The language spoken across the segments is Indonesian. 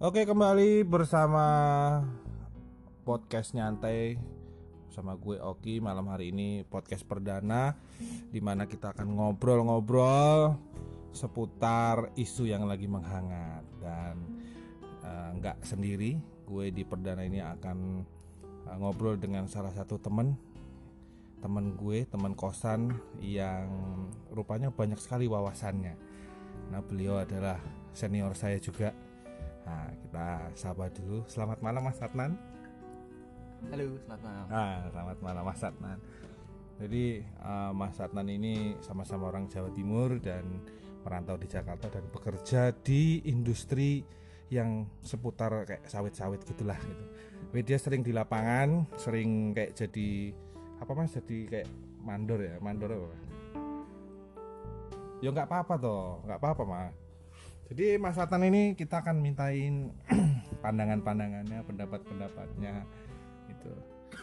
Oke kembali bersama podcast nyantai sama gue Oki. Malam hari ini podcast perdana di mana kita akan ngobrol-ngobrol seputar isu yang lagi menghangat. Dan eh, nggak sendiri gue di perdana ini akan eh, ngobrol dengan salah satu temen. Teman gue teman kosan yang rupanya banyak sekali wawasannya. Nah beliau adalah senior saya juga Nah, kita sapa dulu. Selamat malam Mas Adnan. Halo, selamat malam. Nah, selamat malam Mas Adnan. Jadi eh, Mas Adnan ini sama-sama orang Jawa Timur dan merantau di Jakarta dan bekerja di industri yang seputar kayak sawit-sawit gitulah gitu. Jadi Dia sering di lapangan, sering kayak jadi apa Mas? Jadi kayak mandor ya, mandor apa? Ya nggak apa-apa toh, nggak apa-apa Mas. Jadi Mas Adnan ini kita akan mintain pandangan-pandangannya, pendapat-pendapatnya itu.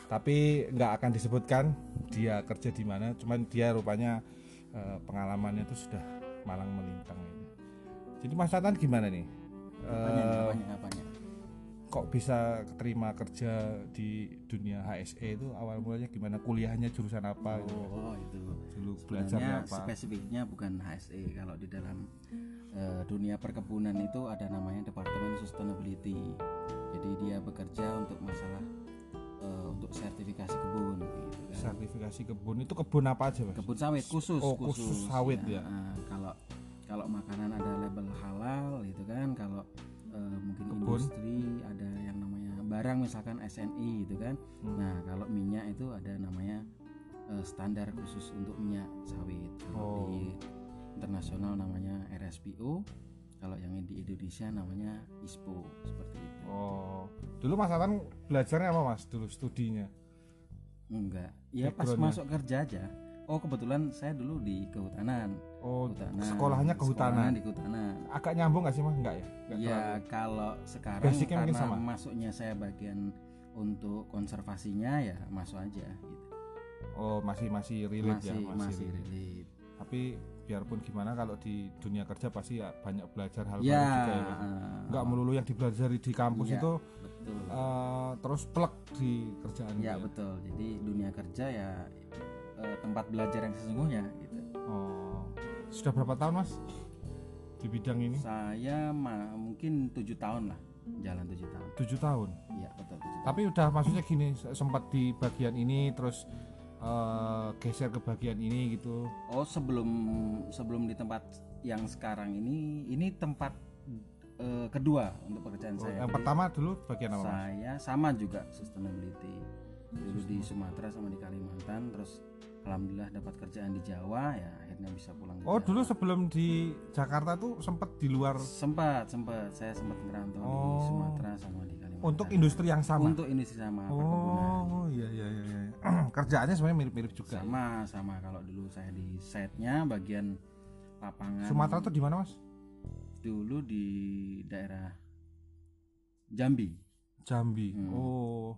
Tapi nggak akan disebutkan dia kerja di mana, cuman dia rupanya eh, pengalamannya itu sudah malang melintang ini. Jadi Mas Adnan gimana nih? Apanya, Eh, apanya, apanya? kok bisa terima kerja di dunia HSE itu awal mulanya gimana? Kuliahnya jurusan apa? gitu? Oh, itu. Dulu belajarnya Sebenarnya apa? spesifiknya bukan HSE. Kalau di dalam eh, dunia perkebunan itu ada namanya Departemen Sustainability. Jadi dia bekerja untuk masalah eh, untuk sertifikasi kebun gitu kan. Sertifikasi kebun itu kebun apa aja, Mas? Kebun sawit khusus, Oh, khusus sawit ya. ah, kalau kalau makanan ada label halal gitu kan, kalau eh, mungkin Kebun. industri ada yang namanya barang misalkan SNI gitu kan. Hmm. Nah, kalau minyak itu ada namanya eh, standar khusus untuk minyak sawit. Kalau Oh. di internasional namanya RSPO, kalau yang di Indonesia namanya ISPO seperti itu. Oh, dulu Mas Adnan belajarnya apa Mas? Dulu studinya? Enggak, ya pas masuk kerja aja. Oh kebetulan saya dulu di kehutanan. Oh, Kehutanan. sekolahnya kehutanan. Sekolahnya di kehutanan. Agak nyambung gak sih Mas? Enggak ya? Enggak Ya terlalu. kalau sekarang Basicnya karena sama. masuknya saya bagian untuk konservasinya ya masuk aja gitu. Oh, masih masih relate Masih ya, masih relate. relate. Tapi biarpun gimana kalau di dunia kerja pasti ya banyak belajar hal Ya, baru juga ya. Enggak melulu yang dipelajari di kampus Iya. itu betul. eh, terus plek di kerjaan Ya gitu betul. Jadi dunia kerja ya eh, tempat belajar yang sesungguhnya gitu. Oh. Sudah berapa tahun Mas di bidang ini? Saya ma- mungkin tujuh tahun lah, jalan tujuh tahun. Tujuh tahun. Iya betul. tujuh tahun. Tapi udah maksudnya gini, sempat di bagian ini terus eh, geser ke bagian ini gitu. Oh sebelum sebelum di tempat yang sekarang ini ini tempat eh, kedua untuk pekerjaan Oh, saya. yang Jadi pertama dulu bagian apa Mas? saya sama juga sustainability. Dulu di Sumatera sama di Kalimantan, terus alhamdulillah dapat kerjaan di Jawa ya akhirnya bisa pulang. Oh dulu sebelum di Jakarta tuh sempat di luar sempat sempat saya sempat merantau di Oh. Sumatera sama di Kalimantan. untuk industri yang sama. Untuk industri sama perkebunan. Oh iya iya iya. iya. Kerjaannya sebenarnya mirip-mirip juga. Sama sama kalau dulu saya di site-nya bagian lapangan. Sumatera tuh di mana mas? dulu di daerah Jambi. Jambi. Hmm. Oh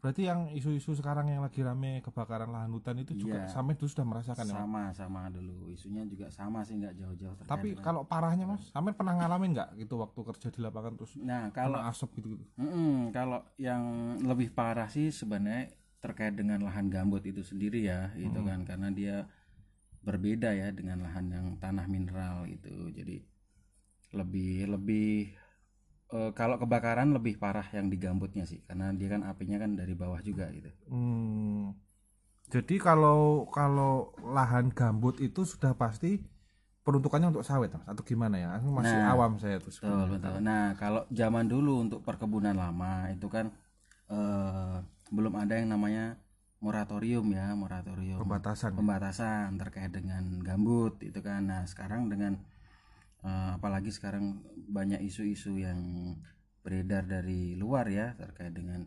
berarti yang isu-isu sekarang yang lagi rame kebakaran lahan hutan itu juga Iya. sampai dulu sudah merasakan ya. Mas? Sama sama dulu isunya juga sama sih nggak jauh-jauh terkait Tapi dengan- kalau parahnya mas, sampai pernah ngalamin nggak gitu waktu kerja di lapangan terus nah kalau kena asap gitu gitu? Mm-mm, kalau yang lebih parah sih sebenarnya terkait dengan lahan gambut itu sendiri ya gitu kan karena dia berbeda ya dengan lahan yang tanah mineral gitu jadi lebih lebih eh, kalau kebakaran lebih parah yang di gambutnya sih karena dia kan apinya kan dari bawah juga gitu Hmm. Jadi kalau kalau lahan gambut itu sudah pasti peruntukannya untuk sawit mas atau gimana ya? Aku masih Nah, awam saya tuh. Betul, betul. Nah, kalau zaman dulu untuk perkebunan lama itu kan eh, belum ada yang namanya moratorium ya, moratorium Pembatasan. pembatasan terkait dengan gambut itu kan. Nah, sekarang dengan eh, apalagi sekarang banyak isu-isu yang beredar dari luar ya terkait dengan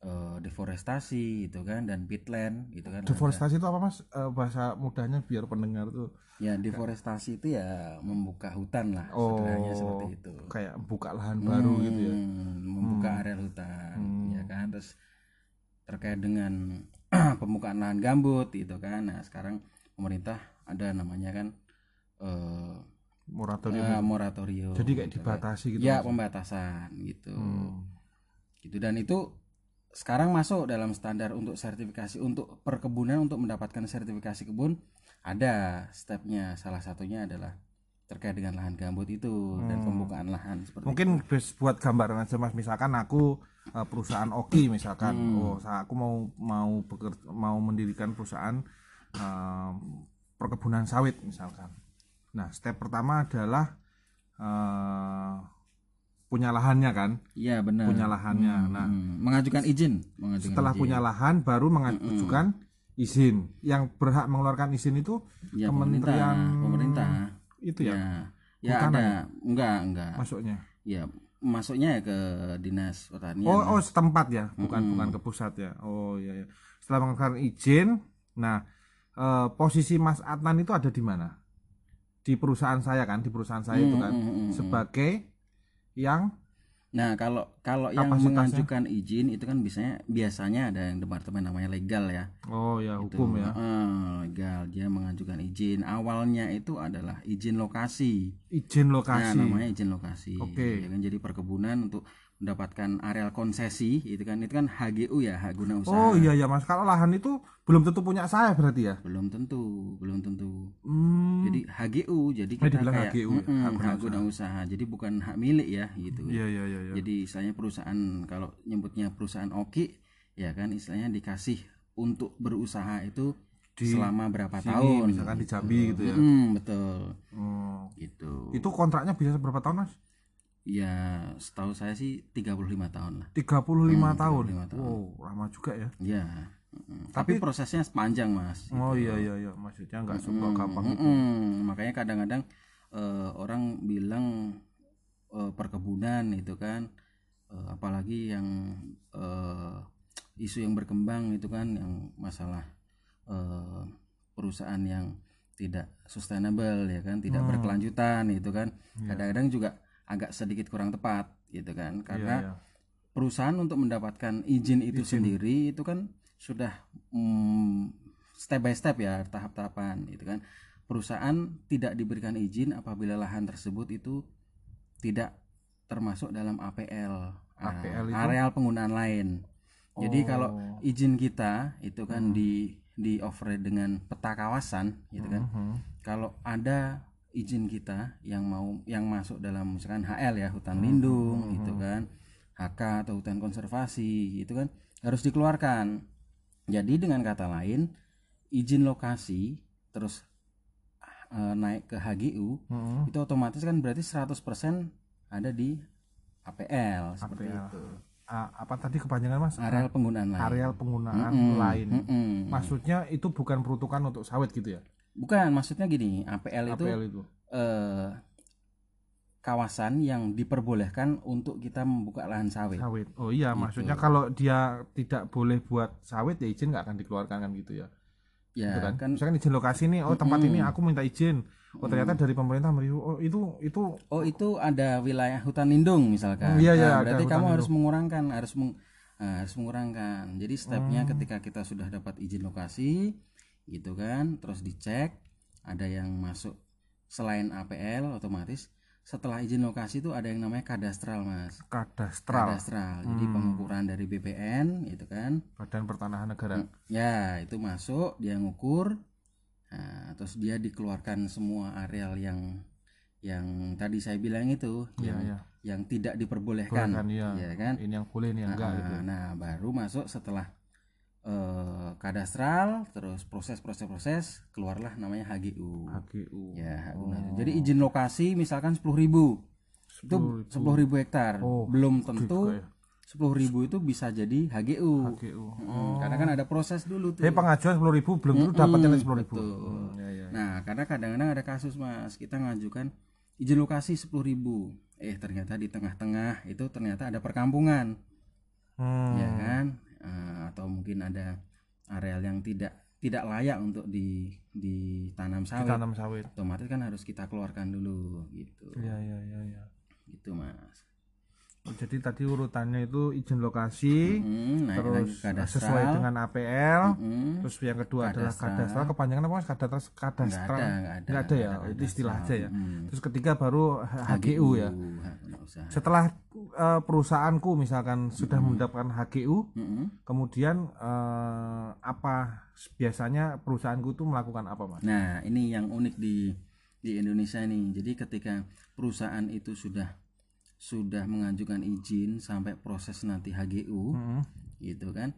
eh, deforestasi itu kan dan peatland gitu kan. Deforestasi itu apa mas? Eh, bahasa mudahnya biar pendengar tuh Ya, deforestasi itu ya membuka hutan lah, Oh. sederhananya seperti itu. kayak buka lahan baru gitu ya. Hmm, membuka area hutan Hmm. ya kan terus terkait dengan pembukaan lahan gambut gitu kan nah sekarang pemerintah ada namanya kan eh, moratorium. eh, moratorium. Jadi kayak gitu kan. dibatasi gitu. Ya pembatasan gitu. Hmm. Gitu dan itu sekarang masuk dalam standar untuk sertifikasi untuk perkebunan untuk mendapatkan sertifikasi kebun ada stepnya. Salah satunya adalah terkait dengan lahan gambut itu dan pembukaan lahan seperti Hmm. Mungkin bes- buat gambaran aja Mas, misalkan aku eh, perusahaan Oki misalkan, Hmm. oh aku mau mau beker- mau mendirikan perusahaan eh, perkebunan sawit misalkan. Nah, step pertama adalah eh, punya lahannya kan, Iya benar. punya lahannya. Nah, Hmm, mengajukan izin, mengajukan setelah izin. punya lahan baru mengajukan izin. Yang berhak mengeluarkan izin itu ya, Kementerian pemerintah, pemerintah. itu ya, Ya, ya ada, enggak, enggak. masuknya. Ya, masuknya ya ke dinas pertanian. Oh, oh setempat ya, bukan Mm-mm. bukan ke pusat ya. Oh iya ya. Setelah mengeluarkan izin, nah eh, posisi Mas Adnan itu ada di mana? Di perusahaan saya kan, di perusahaan saya itu kan Mm, mm, mm, mm. sebagai yang Nah, kalau kalau yang mengajukan izin itu kan biasanya biasanya ada yang departemen namanya legal ya. oh ya Itu, hukum ya, eh, legal dia mengajukan izin. Awalnya itu adalah izin lokasi. izin Nah, lokasi. namanya izin lokasi. Oke. Ya kan jadi perkebunan untuk mendapatkan areal konsesi itu kan itu kan HGU ya, hak guna usaha. Oh iya ya Mas, kalau lahan itu belum tentu punya saya berarti ya. Belum tentu, belum tentu. Hmm. Jadi HGU, jadi Oh, kita kayak HGU ya, mm-mm, hak guna hak guna usaha. Jadi bukan hak milik ya gitu. Iya iya iya iya. Jadi istilahnya perusahaan kalau nyebutnya perusahaan Oki ya kan istilahnya dikasih untuk berusaha itu Di selama berapa Sini, tahun. misalkan di Jambi gitu ya. Mm, betul. Oh. Gitu. Itu kontraknya bisa berapa tahun Mas? Ya, setahu saya sih 35 tahun lah. 35 Hmm, tahun. 35 tahun. Wow, lama juga ya. Ya. mm. Tapi, prosesnya panjang, Mas. Oh iya iya iya, maksudnya nggak suka gampang itu. Mm-mm. Makanya kadang-kadang eh, orang bilang eh, perkebunan itu kan eh, apalagi yang eh, isu yang berkembang itu kan yang masalah eh, perusahaan yang tidak sustainable ya kan, tidak berkelanjutan itu kan. Kadang-kadang juga agak sedikit kurang tepat gitu kan. Karena Iya, iya. perusahaan untuk mendapatkan izin itu sendiri itu kan sudah mm, step by step ya tahap-tahapan itu kan perusahaan tidak diberikan izin apabila lahan tersebut itu tidak termasuk dalam APL, ah, APL itu? areal penggunaan lain jadi Oh. kalau izin kita itu kan di di offer dengan peta kawasan gitu kan Mhm. kalau ada izin kita yang mau yang masuk dalam misalkan HL ya hutan Hmm, lindung gitu kan HK atau hutan konservasi itu kan harus dikeluarkan jadi dengan kata lain izin lokasi terus eh, naik ke HGU Mhm. itu otomatis kan berarti 100% ada di APL seperti APL. itu apa tadi kepanjangan Mas? areal penggunaan lain Areal penggunaan Mm-mm, lain. mm-mm. Maksudnya itu bukan peruntukan untuk sawit gitu ya? Bukan maksudnya gini APL itu APL itu. eh, kawasan yang diperbolehkan untuk kita membuka lahan sawit. Sawit. Oh iya, Gitu. maksudnya kalau dia tidak boleh buat sawit ya izin nggak akan dikeluarkan kan gitu ya? Ya Gitu kan? kan. Misalkan izin lokasi nih, oh tempat ini aku minta izin. Oh ternyata dari pemerintah mereview, oh itu itu Oh itu ada wilayah hutan lindung misalkan. Hmm, iya, iya, Nah, berarti kamu harus lindung. mengurangkan, harus meng, nah, harus mengurangkan. Jadi stepnya Hmm. ketika kita sudah dapat izin lokasi, gitu kan, terus dicek ada yang masuk selain APL otomatis. Setelah izin lokasi itu ada yang namanya kadastral mas. kadastral, Kadastral. Jadi Hmm. pengukuran dari BPN, gitu kan. Badan Pertanahan Negara. Ya, itu masuk, dia ngukur. Nah, terus dia dikeluarkan semua areal yang yang tadi saya bilang itu, Iya, yang iya. yang tidak diperbolehkan. Bolehkan, iya. Ya kan? Ini yang boleh, ini yang enggak Nah, gitu. nah, baru masuk setelah eh, kadastral, terus proses-proses-proses keluarlah namanya HGU. HGU. Ya, guna. Oh. Jadi izin lokasi misalkan 10.000 itu 10.000. 10.000 hektar. Oh, Belum tentu ya. 10.000 itu bisa jadi HGU. HGU. Hmm, Karena kan ada proses dulu tuh. Jadi pengajuan sepuluh ribu belum tentu dapatnya sepuluh ribu. betul. ya, ya. Nah, karena kadang-kadang ada kasus mas, kita ngajukan izin lokasi 10.000 Eh ternyata di tengah-tengah itu ternyata ada perkampungan, Hmm. ya kan? Eh, atau mungkin ada areal yang tidak tidak layak untuk di ditanam sawit. Ditanam sawit. Otomatis kan harus kita keluarkan dulu gitu. Iya iya iya iya. Gitu mas. jadi tadi urutannya itu izin lokasi, Mm, naik terus kadastral. sesuai dengan APL, Mm, terus yang kedua adalah Kadastral. kadastral. Kepanjangan apa mas? Kadastral. nggak Kadastral. ada nggak ada Nggak ada ya, itu istilah aja ya. Mm. Terus ketiga baru H- HGU ya. Usaha. Setelah eh, perusahaanku misalkan sudah mendapatkan HGU, Mm-mm. kemudian eh, apa biasanya perusahaanku tuh melakukan apa mas? Nah, ini yang unik di di Indonesia nih. Jadi ketika perusahaan itu sudah sudah mengajukan izin sampai proses nanti HGU, Mm-mm. gitu kan?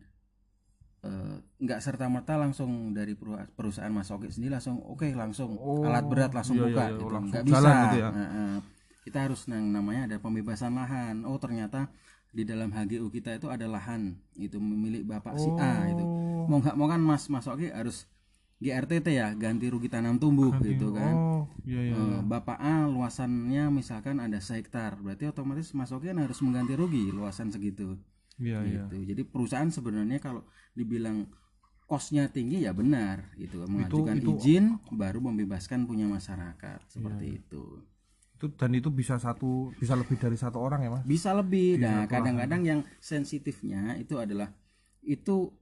eh, nggak serta merta langsung dari perusahaan Mas Oki sendiri langsung oke langsung Oh, alat berat langsung iya, buka iya, iya, gitu langsung nggak jalan bisa gitu ya. Nah, kita harus yang namanya ada pembebasan lahan oh ternyata di dalam HGU kita itu ada lahan itu milik bapak si A itu Oh. mau nggak mau kan Mas Mas Oki harus GRTT ya ganti rugi tanam tumbuh gitu kan Oh, iya iya. Eh, Bapak A luasannya misalkan ada sehektar berarti otomatis Mas Oki kan harus mengganti rugi luasan segitu Iya iya. gitu. Jadi perusahaan sebenarnya kalau dibilang kosnya tinggi ya benar itu mengajukan itu- izin baru membebaskan punya masyarakat seperti itu. Itu dan itu bisa satu bisa lebih dari satu orang ya mas? Bisa lebih. Nah, kadang-kadang yang sensitifnya itu adalah itu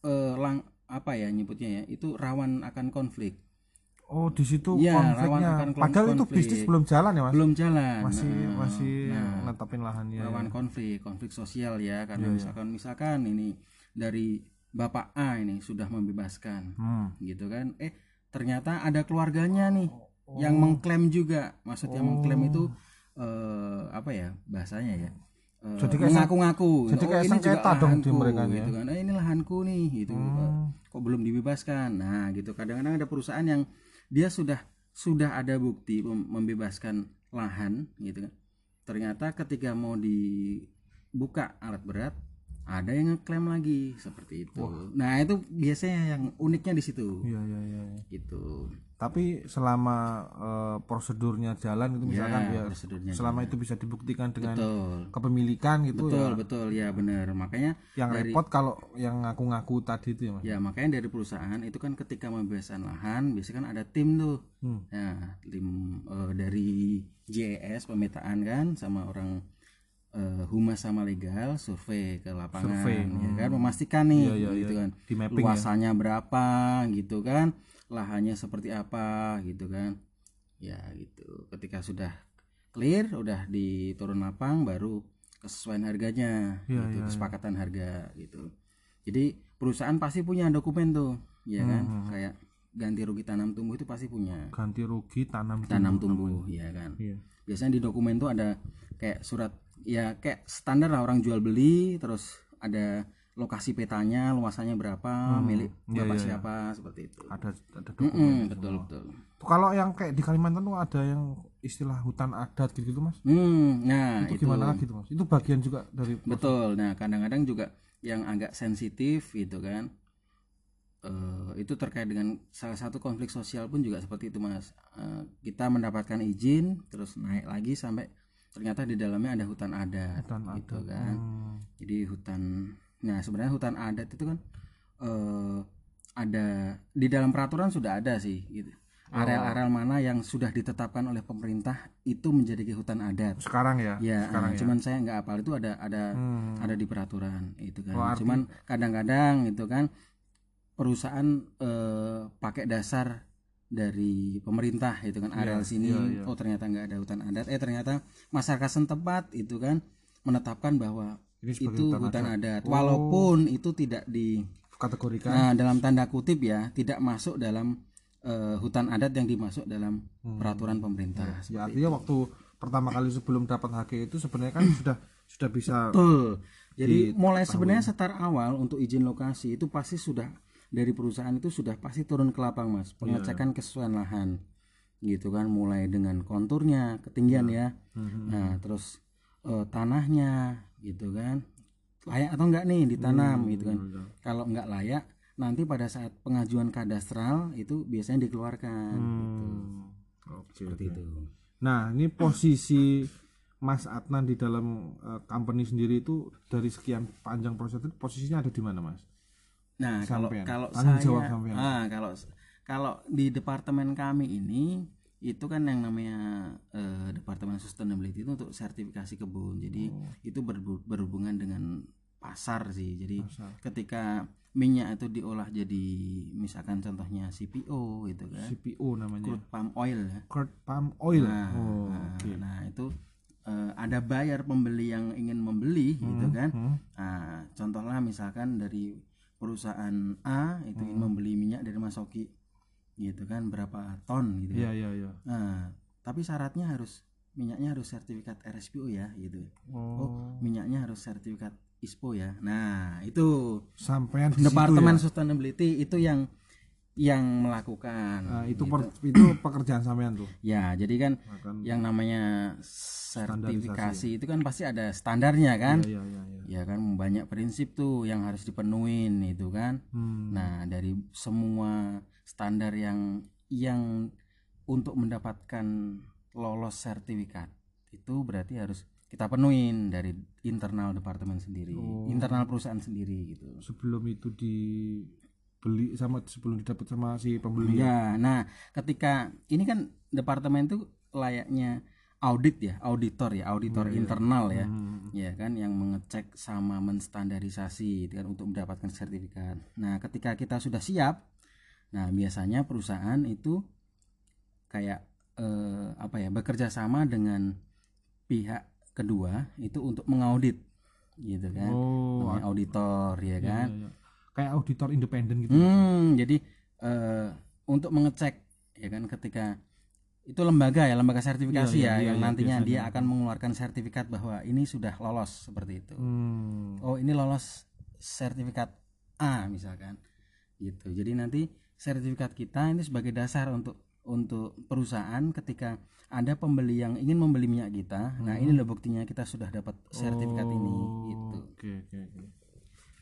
eh, lang apa ya nyebutnya ya itu rawan akan konflik. Oh di situ rawan konfliknya. akan kon- Padahal itu konflik. bisnis belum jalan ya mas? Belum jalan. Masih Nah, masih nah, netapin lahannya. rawan konflik konflik sosial ya karena Iya, misalkan misalkan ini dari bapak A ini sudah membebaskan Hmm. gitu kan eh ternyata ada keluarganya nih yang mengklaim juga. Maksudnya mengklaim itu eh, apa ya bahasanya ya? Eh, Jadi kayak mengaku-ngaku. jadi oh, ini juga sengketa dong di lahanku, mereka nih ya. gitu kan. Eh, ini lahanku nih gitu. Hmm. kok belum dibebaskan? Nah gitu. Kadang-kadang ada perusahaan yang dia sudah sudah ada bukti mem- membebaskan lahan gitu kan. Ternyata ketika mau dibuka alat berat ada yang ngeklaim lagi seperti itu nah itu biasanya yang uniknya di situ Iya iya iya. gitu Tapi selama eh, prosedurnya jalan itu misalkan ya, prosedurnya selama itu bisa dibuktikan dengan betul kepemilikan gitu betul ya. betul ya benar makanya Yang dari- repot kalau yang ngaku-ngaku tadi itu ya mas. Ya makanya dari perusahaan itu kan ketika pembebasan lahan biasanya kan ada tim tuh. Hmm. Ya, tim eh, dari JES pemetaan kan sama orang eh, humas sama legal survei ke lapangan Survei, ya kan memastikan nih Iya, iya, gitu iya. kan. Di mapping ya. Luasannya berapa gitu kan. Lahannya seperti apa gitu kan. Ya gitu. Ketika sudah clear udah diturun lapang baru kesesuaian harganya Iya, gitu, iya, kesepakatan harga gitu. Jadi perusahaan pasti punya dokumen tuh, ya kan? Hmm, Kayak ganti rugi tanam tumbuh itu pasti punya Ganti rugi tanam tanam tumbuh, ya kan? Iya. Biasanya di dokumen tuh ada kayak surat ya kayak standar lah orang jual beli, terus ada lokasi petanya, luasannya berapa, milik iya, bapak iya, siapa seperti itu. Ada ada dokumen. Mm-mm, betul betul. Tuh, Kalau yang kayak di Kalimantan tuh ada yang istilah hutan adat gitu, mas. Hmm, nah Itu itu, gimana lagi tuh mas? Itu bagian juga dari betul. Nah kadang-kadang juga yang agak sensitif gitu kan. eh, itu terkait dengan salah satu konflik sosial pun juga seperti itu mas Eh, kita mendapatkan izin terus naik lagi sampai ternyata di dalamnya ada hutan adat hutan gitu adat. kan Hmm. jadi hutan nah sebenarnya hutan adat itu kan eh, ada di dalam peraturan sudah ada sih gitu areal-areal mana yang sudah ditetapkan oleh pemerintah itu menjadi hutan adat Sekarang ya. ya Sekarang eh, cuman saya nggak apal itu ada ada Hmm. ada di peraturan itu kan Oh, arti- cuman kadang-kadang itu kan perusahaan eh, pakai dasar dari pemerintah itu kan areal sini iya, iya. oh ternyata nggak ada hutan adat eh ternyata masyarakat setempat itu kan menetapkan bahwa Ini itu hutan hutan, adat. walaupun itu tidak di Kategorikan. nah dalam tanda kutip ya tidak masuk dalam eh, hutan adat yang dimasuk dalam peraturan pemerintah ya artinya waktu pertama kali sebelum dapat HG itu sebenarnya kan sudah sudah bisa Betul. Jadi mulai sebenarnya start awal untuk izin lokasi itu pasti sudah dari perusahaan itu sudah pasti turun ke lapang mas. Pengecekan kesesuaian lahan gitu kan. Mulai dengan konturnya ketinggian ya. Nah terus eh, tanahnya gitu kan. Layak atau enggak nih ditanam gitu kan. kalau enggak layak nanti pada saat pengajuan kadastral itu biasanya dikeluarkan gitu. Oke, seperti oke. itu. Nah, ini posisi Mas Adnan di dalam eh, company sendiri itu dari sekian panjang proses itu posisinya ada di mana, Mas? Nah, kalau Sampean. kalau saya sampean. ah kalau kalau di departemen kami ini itu kan yang namanya eh, departemen sustainability itu untuk sertifikasi kebun jadi itu berbu- berhubungan dengan pasar sih jadi Pasar. ketika minyak itu diolah jadi misalkan contohnya CPO gitu kan CPO namanya crude palm oil ya crude palm oil Nah, oh nah, oke nah, itu eh, ada bayar pembeli yang ingin membeli gitu kan. Hmm. Nah, contohnya misalkan dari perusahaan A itu Hmm. ingin membeli minyak dari Mas Oki gitu kan berapa ton gitu. iya iya iya Nah, tapi syaratnya harus minyaknya harus sertifikat RSPO ya gitu. oh, Oh, minyaknya harus sertifikat ISPO ya. Nah, itu sampean situ Departemen ya? Sustainability itu yang yang melakukan. Nah, itu gitu. per- itu pekerjaan sampean tuh Ya, jadi kan akan yang namanya sertifikasi itu kan pasti ada standarnya kan iya iya iya ya kan banyak prinsip tuh yang harus dipenuhin itu kan Hmm. nah dari semua standar yang yang untuk mendapatkan lolos sertifikat itu berarti harus kita penuhin dari internal departemen sendiri Oh. internal perusahaan sendiri gitu sebelum itu dibeli sama sebelum didapat sama si pembeli ya nah ketika ini kan departemen itu layaknya audit ya auditor ya auditor internal ya Hmm. ya kan yang mengecek sama menstandarisasi gitu kan untuk mendapatkan sertifikat. Nah, ketika kita sudah siap, nah biasanya perusahaan itu kayak eh, apa ya bekerja sama dengan pihak kedua itu untuk mengaudit gitu kan, oh Namanya auditor ya iya, kan. iya, iya. Kayak auditor independen gitu Hmm, jadi eh, untuk mengecek ya kan ketika itu lembaga ya lembaga sertifikasi Iya, iya, ya iya, yang iya, nantinya biasanya. dia akan mengeluarkan sertifikat bahwa ini sudah lolos seperti itu. Hmm. oh ini lolos sertifikat A misalkan gitu jadi nanti sertifikat kita ini sebagai dasar untuk untuk perusahaan ketika ada pembeli yang ingin membeli minyak kita nah ini loh buktinya kita sudah dapat sertifikat ini Hmm. Oh, gitu oke oke oke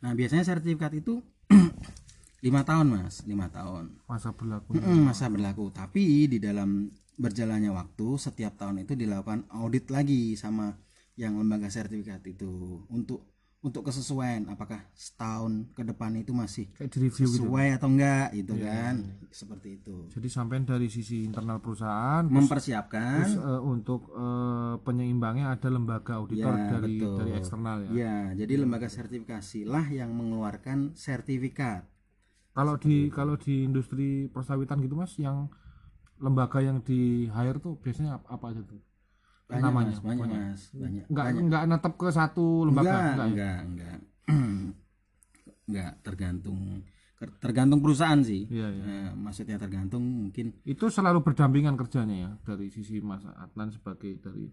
nah biasanya sertifikat itu lima tahun mas. Lima tahun. Masa berlaku. Mm-mm, masa berlaku. Tapi di dalam berjalannya waktu setiap tahun itu dilakukan audit lagi sama yang lembaga sertifikat itu. Untuk untuk kesesuaian apakah setahun ke depan itu masih kayak direview gitu? sesuai atau enggak gitu kan? seperti itu. Jadi sampean dari sisi internal perusahaan mempersiapkan. terus eh, untuk eh, penyeimbangnya ada lembaga auditor Ya, dari betul. dari eksternal ya? Ya jadi lembaga sertifikasi lah yang mengeluarkan sertifikat. Kalau di kalau di industri persawitan gitu mas yang lembaga yang di hire tuh biasanya apa, apa aja tuh banyak namanya mas banyak mas banyak nggak banyak. nggak netep ke satu lembaga enggak enggak ya? enggak enggak enggak tergantung tergantung perusahaan sih Iya, iya. Eh, maksudnya tergantung mungkin itu selalu berdampingan kerjanya ya dari sisi Mas Adnan sebagai dari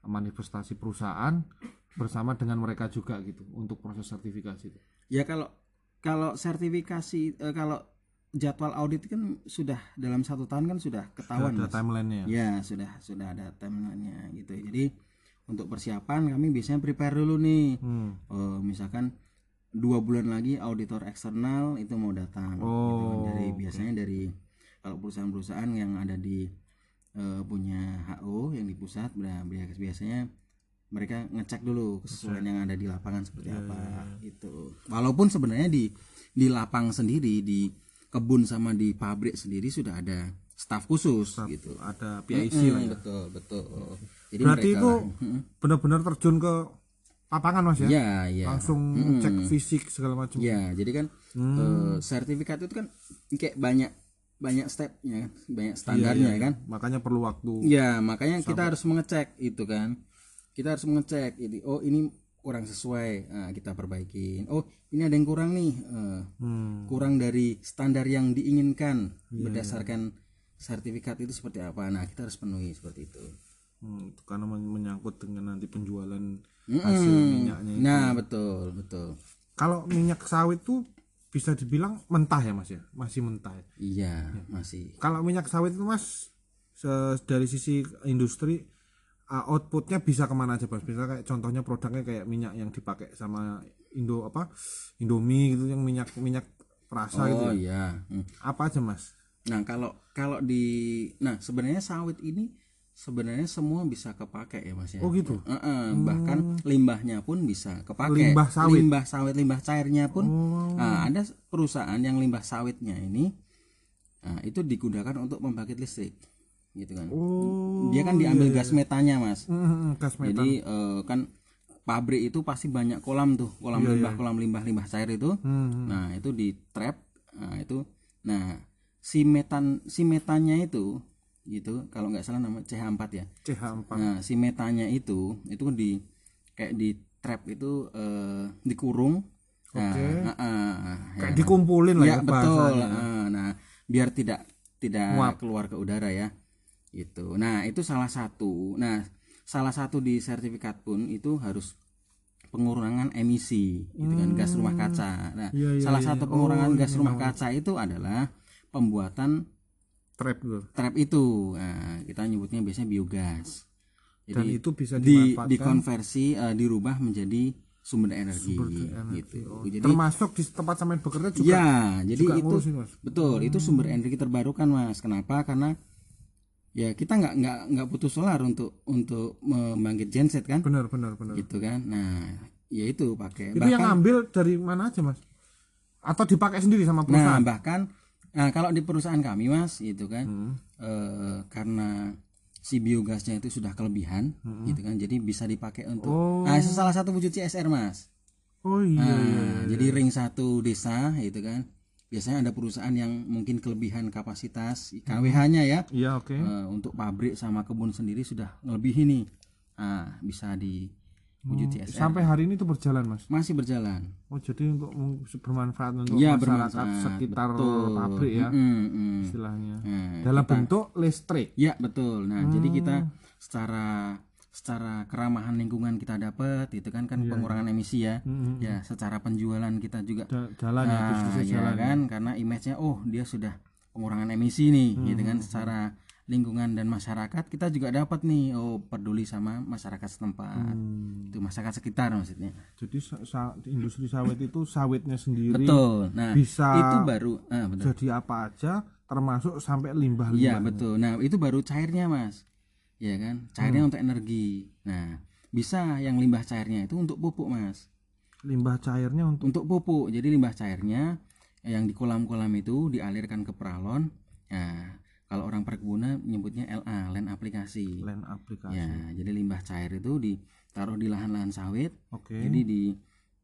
manifestasi perusahaan bersama dengan mereka juga gitu untuk proses sertifikasi itu. ya kalau kalau sertifikasi eh, kalau jadwal audit kan sudah dalam satu tahun kan sudah ketahuan ada Mas. timelinenya ya. ya sudah sudah ada timelinenya gitu jadi untuk persiapan kami biasanya prepare dulu nih Hmm. Eh, misalkan dua bulan lagi auditor eksternal itu mau datang gitu kan. Oh, dari oke. biasanya dari kalau perusahaan-perusahaan yang ada di eh, punya HO yang di pusat nah, bias- biasanya mereka ngecek dulu kesesuaian yang ada di lapangan seperti Iya, apa gitu walaupun sebenarnya di di lapang sendiri di kebun sama di pabrik sendiri sudah ada staf khusus gitu Ada PIC Mm, lah ya. betul betul jadi Berarti mereka itu benar-benar terjun ke lapangan Mas ya. ya ya Langsung cek fisik segala macam. Ya, jadi kan eh, sertifikat itu kan kayak banyak banyak stepnya, kan, banyak standarnya kan. Makanya perlu waktu. Ya, makanya kita harus mengecek itu kan. Kita harus mengecek ini. Oh, ini kurang sesuai, nah, kita perbaikin. Oh, ini ada yang kurang nih, eh, Hmm. kurang dari standar yang diinginkan berdasarkan sertifikat itu seperti apa. Nah, kita harus penuhi seperti itu. Hmm, itu karena men- menyangkut dengan nanti penjualan Mm-mm. hasil minyaknya. itu. Nah, betul, betul. Kalau minyak sawit tuh bisa dibilang mentah ya Mas ya, masih mentah. ya? Iya, masih. Kalau minyak sawit itu Mas dari sisi industri uh, outputnya bisa ke mana aja Mas? Bisa kayak contohnya produknya kayak minyak yang dipakai sama Indo apa Indomie gitu yang minyak minyak perasa gitu. Oh ya. iya. Hmm. Apa aja Mas? Nah, kalau kalau di nah sebenarnya sawit ini sebenarnya semua bisa kepake ya Mas ya. Oh gitu. Heeh, bahkan limbahnya pun bisa kepake. Limbah sawit? Limbah sawit, limbah cairnya pun. Oh. Nah, ada perusahaan yang limbah sawitnya ini nah, itu digunakan untuk membangkit listrik. Gitu kan Oh. dia kan diambil gas metanya mas Mm, mm, mm, gas metan. jadi eh, kan pabrik itu pasti banyak kolam tuh kolam limbah kolam limbah limbah cair itu Iya, hmm. nah itu di trap nah itu nah si metan si metannya itu gitu kalau nggak salah nama CH4 ya CH4. nah si metanya itu itu di kayak di trap itu eh, dikurung nah, Oke. ah, ah, ah, ya. Kayak dikumpulin lah ya ya, betul ah, nah biar tidak tidak Nguap. keluar ke udara ya itu nah itu salah satu. Nah salah satu di sertifikat pun itu harus pengurangan emisi gitu kan gas rumah kaca. Nah Iya, iya, salah iya. satu Oh, pengurangan gas ini rumah mau- kaca itu adalah pembuatan Trap gitu. trap itu. Nah, kita nyebutnya biasanya biogas. Dan jadi itu bisa di dikonversi eh, dirubah menjadi sumber energi, gitu. Oh, jadi termasuk di tempat sampean bekerja juga ya jadi juga itu ngurusin, Mas. betul itu sumber energi terbarukan mas. Kenapa? Karena ya kita nggak nggak nggak butuh solar untuk untuk membangkit genset kan benar benar benar. gitu kan nah ya itu pakai Itu yang ngambil dari mana aja, Mas? Atau dipakai sendiri sama nah perusahaan? bahkan nah kalau di perusahaan kami mas itu kan Hmm. eh, karena si biogasnya itu sudah kelebihan gitu kan jadi bisa dipakai untuk Hmm. Oh. nah itu salah satu wujud CSR mas Oh iya Nah, iya. jadi ring satu desa itu kan biasanya ada perusahaan yang mungkin kelebihan kapasitas KWH-nya ya Iya, oke. Eh, untuk pabrik sama kebun sendiri sudah lebih ini nah, bisa di wujud CSR Hmm. Sampai hari ini itu berjalan, Mas. masih berjalan Oh, jadi untuk bermanfaat untuk Iya, masyarakat bermanfaat. sekitar Betul. pabrik ya, Mm, mm. istilahnya. Nah, Dalam kita- bentuk listrik. ya betul nah jadi kita Hmm. secara secara keramahan lingkungan kita dapat itu kan kan pengurangan emisi ya. Mm, mm, ya secara penjualan kita juga. Ja- Jalan ya, Nah, bisnisnya ya jalan. kan karena image-nya oh dia sudah pengurangan emisi nih Hmm, gitu kan secara lingkungan dan masyarakat kita juga dapat nih oh peduli sama masyarakat setempat. Hmm. itu masyarakat sekitar maksudnya. Jadi sa- industri sawit itu sawitnya sendiri betul. Nah bisa itu baru ah, betul. jadi apa aja termasuk sampai limbah-limbah. iya betul. Nah itu baru cairnya mas ya kan? Cairnya Hmm. untuk energi. Nah bisa yang limbah cairnya itu untuk pupuk mas. Limbah cairnya untuk untuk pupuk. Jadi limbah cairnya yang di kolam-kolam itu dialirkan ke peralon. Nah kalau orang perkebunan nyebutnya LA land aplikasi. Land aplikasi. ya jadi limbah cair itu ditaruh di lahan-lahan sawit. Oke. jadi di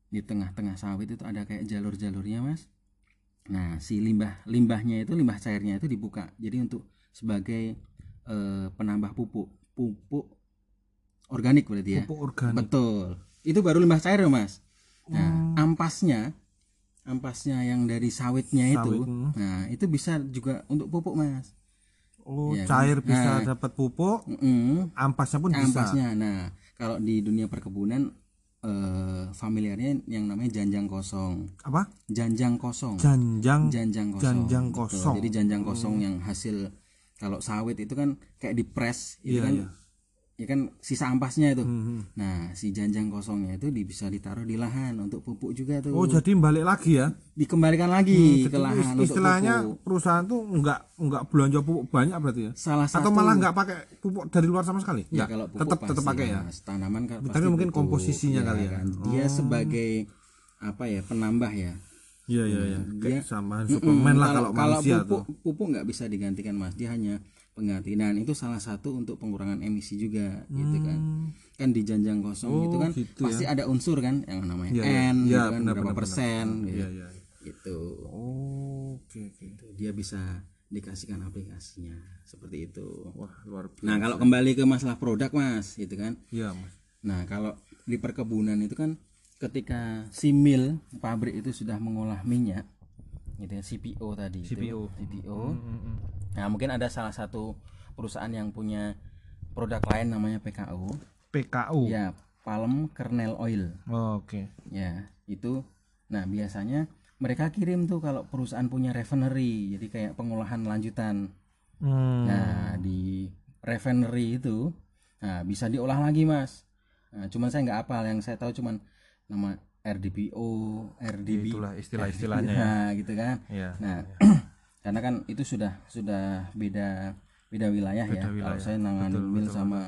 di tengah-tengah sawit itu ada kayak jalur-jalurnya mas. Nah si limbah limbahnya itu limbah cairnya itu dibuka. Jadi untuk sebagai eh, penambah pupuk pupuk organik berarti ya Pupuk organik. Betul. Itu baru limbah cair ya, Mas. Nah, Hmm. ampasnya ampasnya yang dari sawitnya itu, Sawit, hmm. nah itu bisa juga untuk pupuk, Mas. Oh, kan? cair bisa Nah. dapat pupuk, Mm-mm. ampasnya pun bisa. Ampasnya. Nah, kalau di dunia perkebunan eh familiarnya yang namanya janjang kosong. Apa? Janjang kosong. Janjang Janjang kosong. janjang Betul. kosong. Jadi janjang kosong yang hasil kalau sawit itu kan kayak dipres itu Iya, kan iya. ya kan sisa ampasnya itu. Hmm. Nah, si janjang kosongnya itu bisa ditaruh di lahan untuk pupuk juga tuh. Oh, jadi balik lagi ya. Dikembalikan lagi ke Jadi lahan is- untuk istilahnya pupuk. perusahaan tuh enggak enggak belanja pupuk banyak berarti ya. Salah satu Atau malah enggak pakai pupuk dari luar sama sekali? ya kalau pupuk tetap pasti tetap pakai ya. Tanaman kan Tapi mungkin pupuk. komposisinya Iya kali ya. kan. Dia sebagai apa ya penambah ya. Iya iya iya. Dia- Kayak sama suplemen lah kalau, manusia pupuk, tuh. pupuk nggak bisa digantikan mas dia hanya pengganti dan itu salah satu untuk pengurangan emisi juga gitu kan kan di janjang kosong Hmm. Oh, itu kan gitu pasti ada unsur kan yang namanya iya. N Iya, gitu kan benar, berapa benar, persen gitu. Iya iya. gitu Oh, oke oke. dia bisa dikasihkan aplikasinya seperti itu Wah, luar biasa. nah kalau kembali ke masalah produk mas gitu kan Iya, Mas. nah kalau di perkebunan itu kan ketika si mill pabrik itu sudah mengolah minyak gitu ya CPO tadi itu. CPO. CPO nah mungkin ada salah satu perusahaan yang punya produk lain namanya PKO PKU. ya palm kernel oil Oh, oke. ya itu nah biasanya mereka kirim tuh kalau perusahaan punya refinery jadi kayak pengolahan lanjutan Hmm. nah di refinery itu nah bisa diolah lagi mas nah, cuman saya nggak hafal yang saya tahu cuman nama RDPO RDB Itulah istilah-istilahnya ya. nah gitu kan. Iya. nah karena kan itu sudah sudah beda beda wilayah ya. Kalau wilayah. saya nangani Betul, mill betul, sama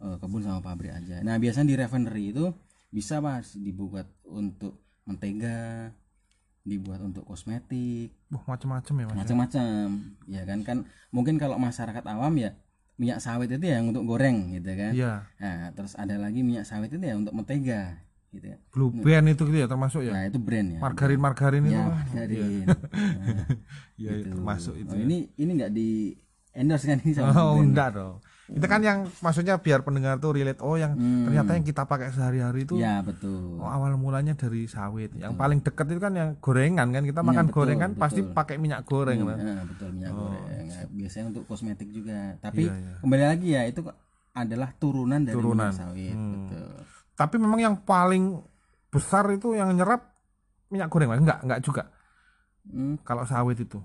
eh, kebun sama pabrik aja. Nah biasanya di refinery itu bisa mas dibuat untuk mentega dibuat untuk kosmetik. Wah, macam-macam ya mas ya? macam-macam. Ya kan kan mungkin kalau masyarakat awam ya minyak sawit itu ya untuk goreng gitu kan. Iya. Nah terus ada lagi minyak sawit itu ya untuk mentega gitu ya blue band itu gitu ya termasuk ya nah itu brand ya margarin margarin itu ya Mas? margarin Iya, iya, termasuk itu Oh, ini ini nggak di endorse kan ini sama oh brand. enggak dong itu kan yang maksudnya biar pendengar tuh relate oh yang ternyata yang kita pakai sehari-hari itu Hmm. ya betul Oh, awal mulanya dari sawit. Yang paling dekat itu kan yang gorengan kan kita makan Iya, betul, gorengan pasti betul. pakai minyak goreng kan. Nah, betul minyak goreng Nah, biasanya untuk kosmetik juga tapi Oh, Iya, iya. kembali lagi ya itu adalah turunan dari Turunan. minyak sawit Hmm. betul Tapi memang yang paling besar itu yang nyerap minyak goreng. Enggak, enggak juga. Hmm. Kalau sawit itu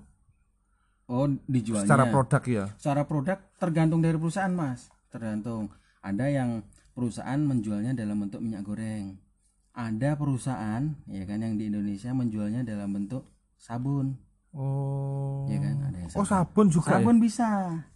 oh dijualnya secara produk ya. secara produk tergantung dari perusahaan mas tergantung ada yang perusahaan menjualnya dalam bentuk minyak goreng ada perusahaan ya kan yang di Indonesia menjualnya dalam bentuk sabun Oh. ya kan ada yang Oh, sabun juga ya? sabun bisa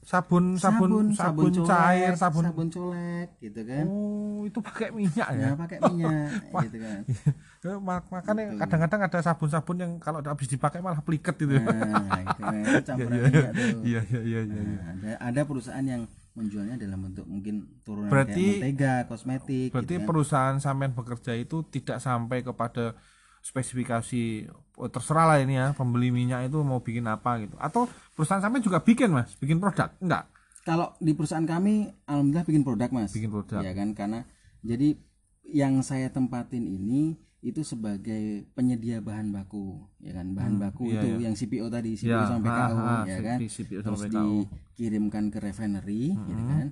Sabun, sabun, sabun, colek, cair, sabun. sabun colek gitu kan Oh, itu pakai minyak ya. ya pakai minyak gitu kan Ya, mak- Makanya kadang-kadang ada sabun-sabun yang kalau habis dipakai malah pliket gitu ya. nah itu, kan, itu campuran minyak tuh Iya, iya, iya, iya. iya. Nah, ada ada perusahaan yang menjualnya dalam bentuk mungkin turunan Berarti- kayak mentega kosmetik Berarti gitu kan. perusahaan sampean bekerja itu tidak sampai kepada spesifikasi oh, terserah lah ini ya pembeli minyak itu mau bikin apa gitu. Atau perusahaan sampean juga bikin mas, bikin produk? Enggak, Kalau di perusahaan kami, alhamdulillah bikin produk mas. bikin produk. Ya kan, karena jadi yang saya tempatin ini itu sebagai penyedia bahan baku, ya kan, bahan baku iya, itu iya. yang CPO tadi, CPO Ya, sampai ah, ya kan, CPO terus sampai dikirimkan ke refinery, gitu kan.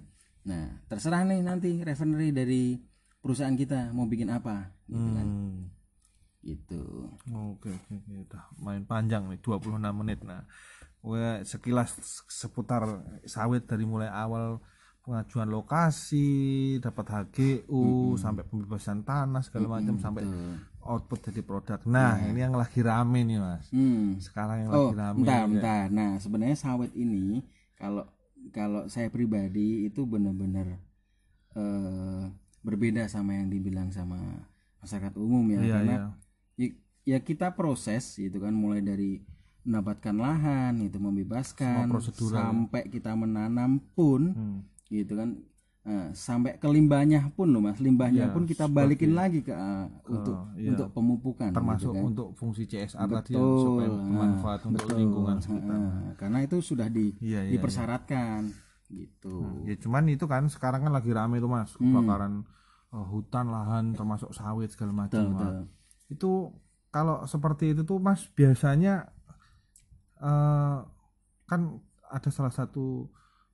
Nah, terserah nih nanti refinery dari perusahaan kita mau bikin apa, gitu kan, Hmm. gitu. Oke, oke, oke, udah main panjang nih 26 menit. Nah, gue sekilas seputar sawit dari mulai awal pengajuan lokasi, dapat HGU, sampai pembebasan tanah segala macam sampai Betul. output jadi produk. Nah, ini yang lagi rame nih, Mas. Hmm. Sekarang yang Oh, lagi rame. bentar, ya. bentar. Nah, sebenarnya sawit ini kalau kalau saya pribadi itu benar-benar eh, berbeda sama yang dibilang sama masyarakat umum ya, Iya, karena iya. Ya, ya kita proses gitu kan mulai dari mendapatkan lahan itu membebaskan ya. sampai kita menanam pun Hmm. gitu kan eh, sampai ke limbahnya pun loh mas limbahnya Iya, pun kita balikin lagi ke eh, untuk iya. untuk pemupukan termasuk gitu kan. untuk fungsi CSR tadi yang Betul. supaya Nah, bermanfaat untuk betul. lingkungan sekitar. Nah, karena itu sudah di, Iya, iya, dipersyaratkan gitu. Ya cuman itu kan sekarang kan lagi rame tuh Mas, Hmm. kebakaran eh, hutan, lahan termasuk sawit segala macam. Betul, betul. Itu kalau seperti itu tuh Mas biasanya eh kan ada salah satu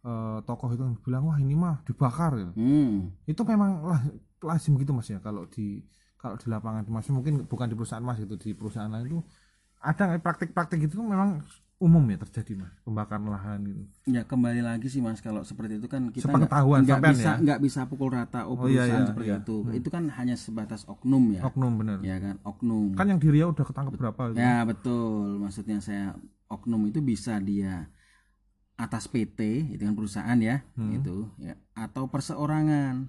eh, tokoh itu yang bilang wah ini mah dibakar gitu. Hmm. Itu memang lah, lazim gitu Mas ya kalau di kalau di lapangan Mas mungkin bukan di perusahaan Mas itu di perusahaan lain itu ada praktik-praktik itu memang umum ya terjadi Mas pembakaran lahan gitu. Ya kembali lagi sih mas kalau seperti itu kan kita nggak bisa ya? nggak bisa pukul rata oh Oh, iya, iya, seperti iya. itu. Itu kan hanya sebatas oknum ya. Oknum bener. Ya kan oknum. Kan yang di Riau udah ketangkep berapa gitu. Ya betul. Maksudnya saya oknum itu bisa dia atas PT itu kan perusahaan ya Hmm. itu ya atau perseorangan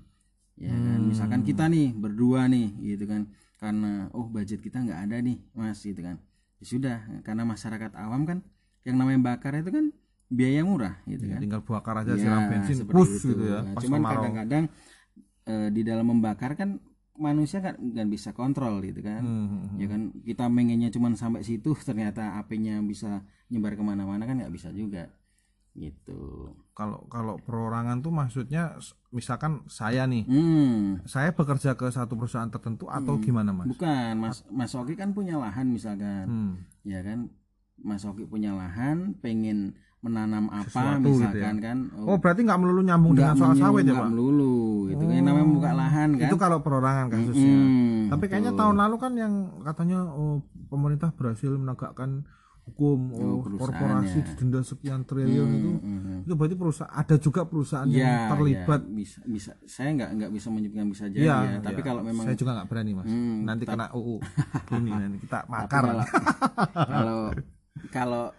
ya kan misalkan kita nih berdua nih gitu kan karena oh budget kita nggak ada nih mas gitu kan ya sudah karena masyarakat awam kan yang namanya bakar itu kan biaya murah gitu Ya, kan? tinggal bakar aja Ya, siram bensin seperti push itu. gitu ya pas cuman kadang-kadang eh, di dalam membakar kan manusia kan nggak bisa kontrol gitu kan? Hmm, hmm, hmm. ya kan kita mengennya cuma sampai situ ternyata apinya bisa nyebar ke mana-mana kan nggak bisa juga gitu. Kalau kalau perorangan tuh maksudnya misalkan saya nih hmm. saya bekerja ke satu perusahaan tertentu atau gimana mas? Bukan mas mas Oki kan punya lahan misalkan. Hmm, ya kan mas Oki punya lahan pengen menanam apa Sesuatu gitu misalkan kan oh berarti nggak melulu nyambung dengan soal sawit ya pak? melulu itu kan. Yang namanya buka lahan kan. Itu kalau perorangan kasusnya. Hmm, tapi kayaknya betul. tahun lalu kan yang katanya oh, pemerintah berhasil menegakkan hukum oh, perusahaan korporasi ya. denda sekian triliun itu. Hmm, itu berarti perusahaan ada juga perusahaan ya, yang terlibat. ya, bisa bisa. Saya nggak nggak bisa menyebutkan bisa jadi Iya, ya tapi iya. kalau memang saya juga nggak berani mas. Hmm, nanti kena UU ini nanti kita makar. kalau kalau kalau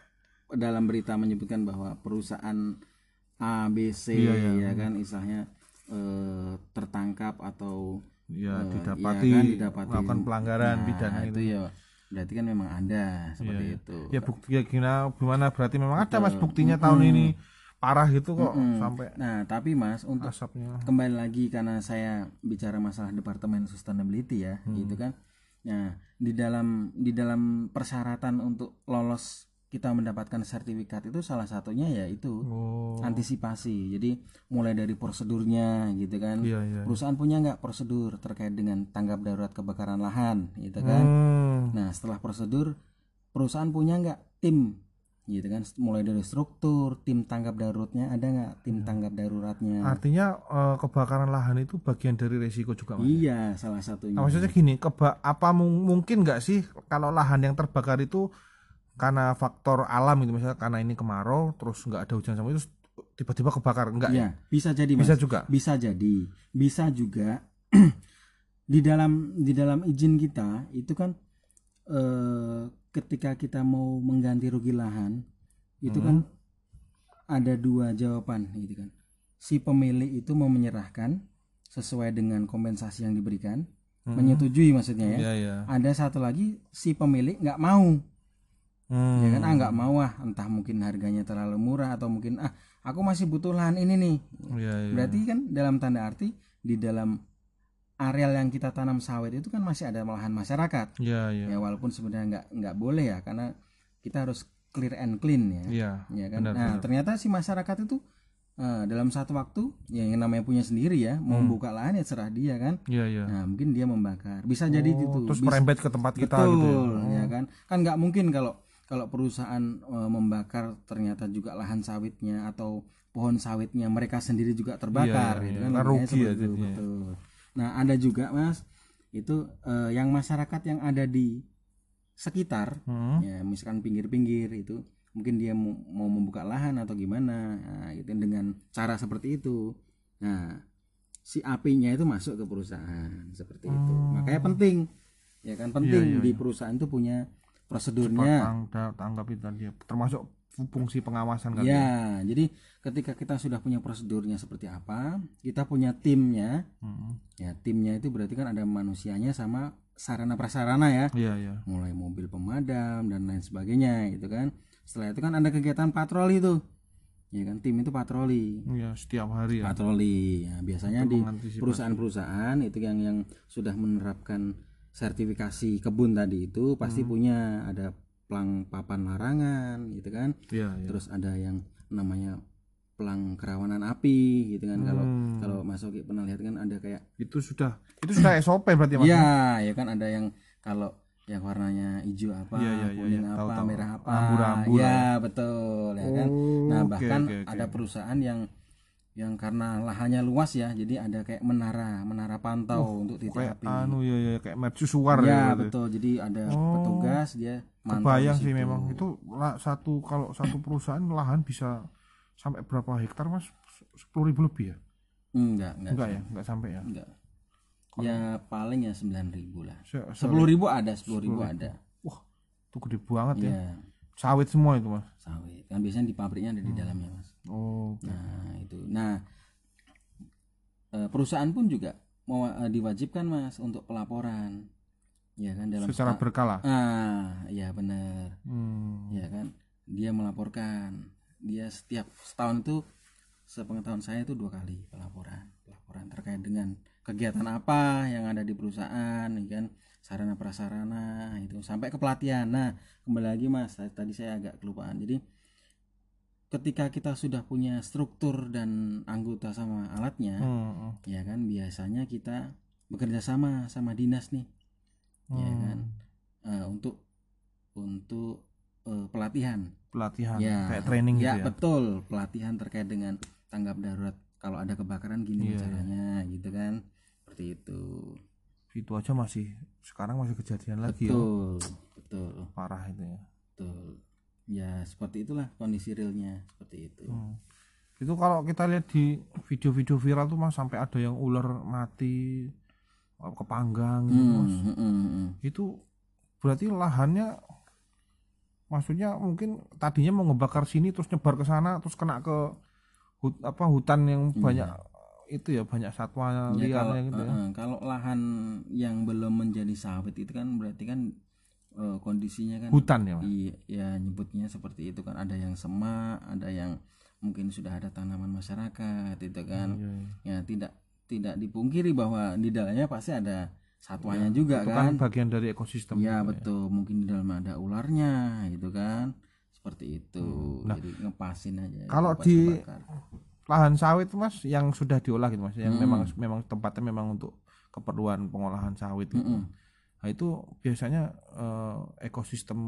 dalam berita menyebutkan bahwa perusahaan A B C Iya, iya. ya kan istilahnya eh, tertangkap atau ya eh, didapati ya kan, didapati melakukan pelanggaran Nah, pidana itu itu ya berarti kan memang ada seperti Iya, iya. itu Ya bukti ya gimana gimana berarti memang ada Mas buktinya tahun ini parah gitu kok sampai nah tapi mas untuk asapnya. kembali lagi karena saya bicara masalah departemen sustainability ya Hmm. gitu kan nah di dalam di dalam persyaratan untuk lolos kita mendapatkan sertifikat itu salah satunya ya itu Oh. antisipasi jadi mulai dari prosedurnya gitu kan Iya, iya. perusahaan punya nggak prosedur terkait dengan tanggap darurat kebakaran lahan gitu kan Hmm. nah setelah prosedur perusahaan punya nggak tim gitu kan mulai dari struktur tim tanggap daruratnya ada nggak Iya. tim tanggap daruratnya Artinya eh, kebakaran lahan itu bagian dari resiko juga Mas. iya salah satunya Nah, maksudnya gini, keba apa mung- mungkin nggak sih kalau lahan yang terbakar itu karena faktor alam itu misalnya karena ini kemarau terus nggak ada hujan sama itu tiba-tiba kebakar enggak ya? Iya, bisa jadi mas Bisa juga. bisa jadi bisa juga di dalam di dalam izin kita itu kan eh, ketika kita mau mengganti rugi lahan itu kan ada dua jawaban gitu kan si pemilik itu mau menyerahkan sesuai dengan kompensasi yang diberikan menyetujui maksudnya ya Iya, iya. ada satu lagi si pemilik nggak mau Hmm. ya kan ah nggak mau ah entah mungkin harganya terlalu murah atau mungkin ah aku masih butuh lahan ini nih Iya, iya. berarti kan dalam tanda arti di dalam areal yang kita tanam sawit itu kan masih ada lahan masyarakat Iya, iya. ya walaupun sebenarnya nggak nggak boleh ya karena kita harus clear and clean ya Iya. ya kan benar, nah benar. ternyata si masyarakat itu eh, dalam satu waktu ya yang namanya punya sendiri ya mau Hmm. buka lahan ya serah dia kan Iya, iya. nah mungkin dia membakar bisa jadi Oh, gitu terus Bisa- merembet ke tempat kita Betul, gitu ya. ya kan kan nggak mungkin kalau kalau perusahaan eh, membakar ternyata juga lahan sawitnya atau pohon sawitnya mereka sendiri juga terbakar Iya, gitu iya. kan logikanya rugi ya itu, jadinya. betul nah ada juga mas itu eh, yang masyarakat yang ada di sekitar Hmm. ya misalkan pinggir-pinggir itu mungkin dia mau, membuka lahan atau gimana nah, gitu dengan cara seperti itu nah si apinya itu masuk ke perusahaan seperti itu makanya penting ya kan penting Hmm. Iya, iya, di iya. perusahaan itu punya Cepat prosedurnya tang- da- tanggapi tadi ya. termasuk fungsi pengawasan kan ya jadi ketika kita sudah punya prosedurnya seperti apa kita punya timnya Hmm. ya timnya itu berarti kan ada manusianya sama sarana prasarana ya Iya, iya. mulai mobil pemadam dan lain sebagainya gitu kan setelah itu kan ada kegiatan patroli tuh ya kan tim itu patroli Iya, setiap hari ya. patroli Ya, biasanya di perusahaan-perusahaan itu yang yang sudah menerapkan sertifikasi kebun tadi itu pasti Hmm. punya ada pelang papan larangan gitu kan Iya, iya. terus ada yang namanya pelang kerawanan api gitu kan kalau Hmm. kalau Mas Oki pernah lihat kan ada kayak Itu sudah itu sudah SOP berarti Mas. Iya, ya kan ada yang kalau yang warnanya hijau apa, iya, iya, kuning iya. apa, Tahu, tahu. merah apa. Ya, betul ya kan. Oh, Nah, oke, bahkan oke, oke. ada perusahaan yang yang karena lahannya luas ya, jadi ada kayak menara, menara pantau untuk titik kayak api. anu ya ya kayak mercusuar ya, ya. betul. Jadi ada Oh. petugas dia Kebayang sih memang itu lah, satu kalau satu perusahaan lahan bisa sampai berapa hektar Mas? Sepuluh ribu lebih ya? Enggak, enggak. Enggak ya, enggak sampai ya. Enggak. Ya paling ya 9.000 lah. Se- se- Sepuluh ribu ada, sepuluh ribu ada. Wah, itu gede banget ya. Iya, Sawit semua itu Mas. sawit. Kan biasanya di pabriknya ada di Hmm. dalamnya, Mas. Oh, oke. Nah itu. Nah eh, perusahaan pun juga mau eh, diwajibkan mas untuk pelaporan, ya kan dalam secara sta- berkala. ah ya benar, Hmm. ya kan dia melaporkan dia setiap setahun itu sepengetahuan saya itu dua kali pelaporan pelaporan terkait dengan kegiatan apa yang ada di perusahaan ya kan sarana prasarana itu sampai ke pelatihan nah kembali lagi mas tadi saya agak kelupaan jadi ketika kita sudah punya struktur dan anggota sama alatnya Hmm. ya kan biasanya kita bekerja sama sama dinas nih ya Hmm. kan Eh, untuk untuk eh, pelatihan Pelatihan ya kayak training ya, gitu ya. betul pelatihan terkait dengan tanggap darurat kalau ada kebakaran gini Iya, caranya gitu kan seperti itu Itu aja masih sekarang masih kejadian lagi ya. betul betul Parah itu ya. betul ya seperti itulah kondisi realnya seperti itu Hmm. Itu kalau kita lihat di video-video viral tuh Mas sampai ada yang ular mati eh, kepanggang gitu Hmm, Mas. hmm, hmm, hmm. Itu berarti lahannya maksudnya mungkin tadinya mau ngebakar sini terus nyebar ke sana terus kena ke hut, apa hutan yang banyak itu ya banyak satwa Ya, kalau, liarnya gitu ya. eh, eh, kalau lahan yang belum menjadi sawit itu kan berarti kan eh, kondisinya kan hutan ya mas Iya, ya nyebutnya seperti itu kan ada yang semak, ada yang mungkin sudah ada tanaman masyarakat itu kan. Iya, iya. Ya tidak tidak dipungkiri bahwa di dalamnya pasti ada satwanya juga itu kan. kan bagian dari ekosistem Ya juga betul, mungkin di dalam ada ularnya gitu kan. Seperti itu. Jadi ngepasin aja. Hmm. Nah, Kalau di- kebakar. lahan sawit mas yang sudah diolah gitu mas yang Hmm. memang memang tempatnya memang untuk keperluan pengolahan sawit gitu. Mm-mm. Nah itu biasanya eh, ekosistem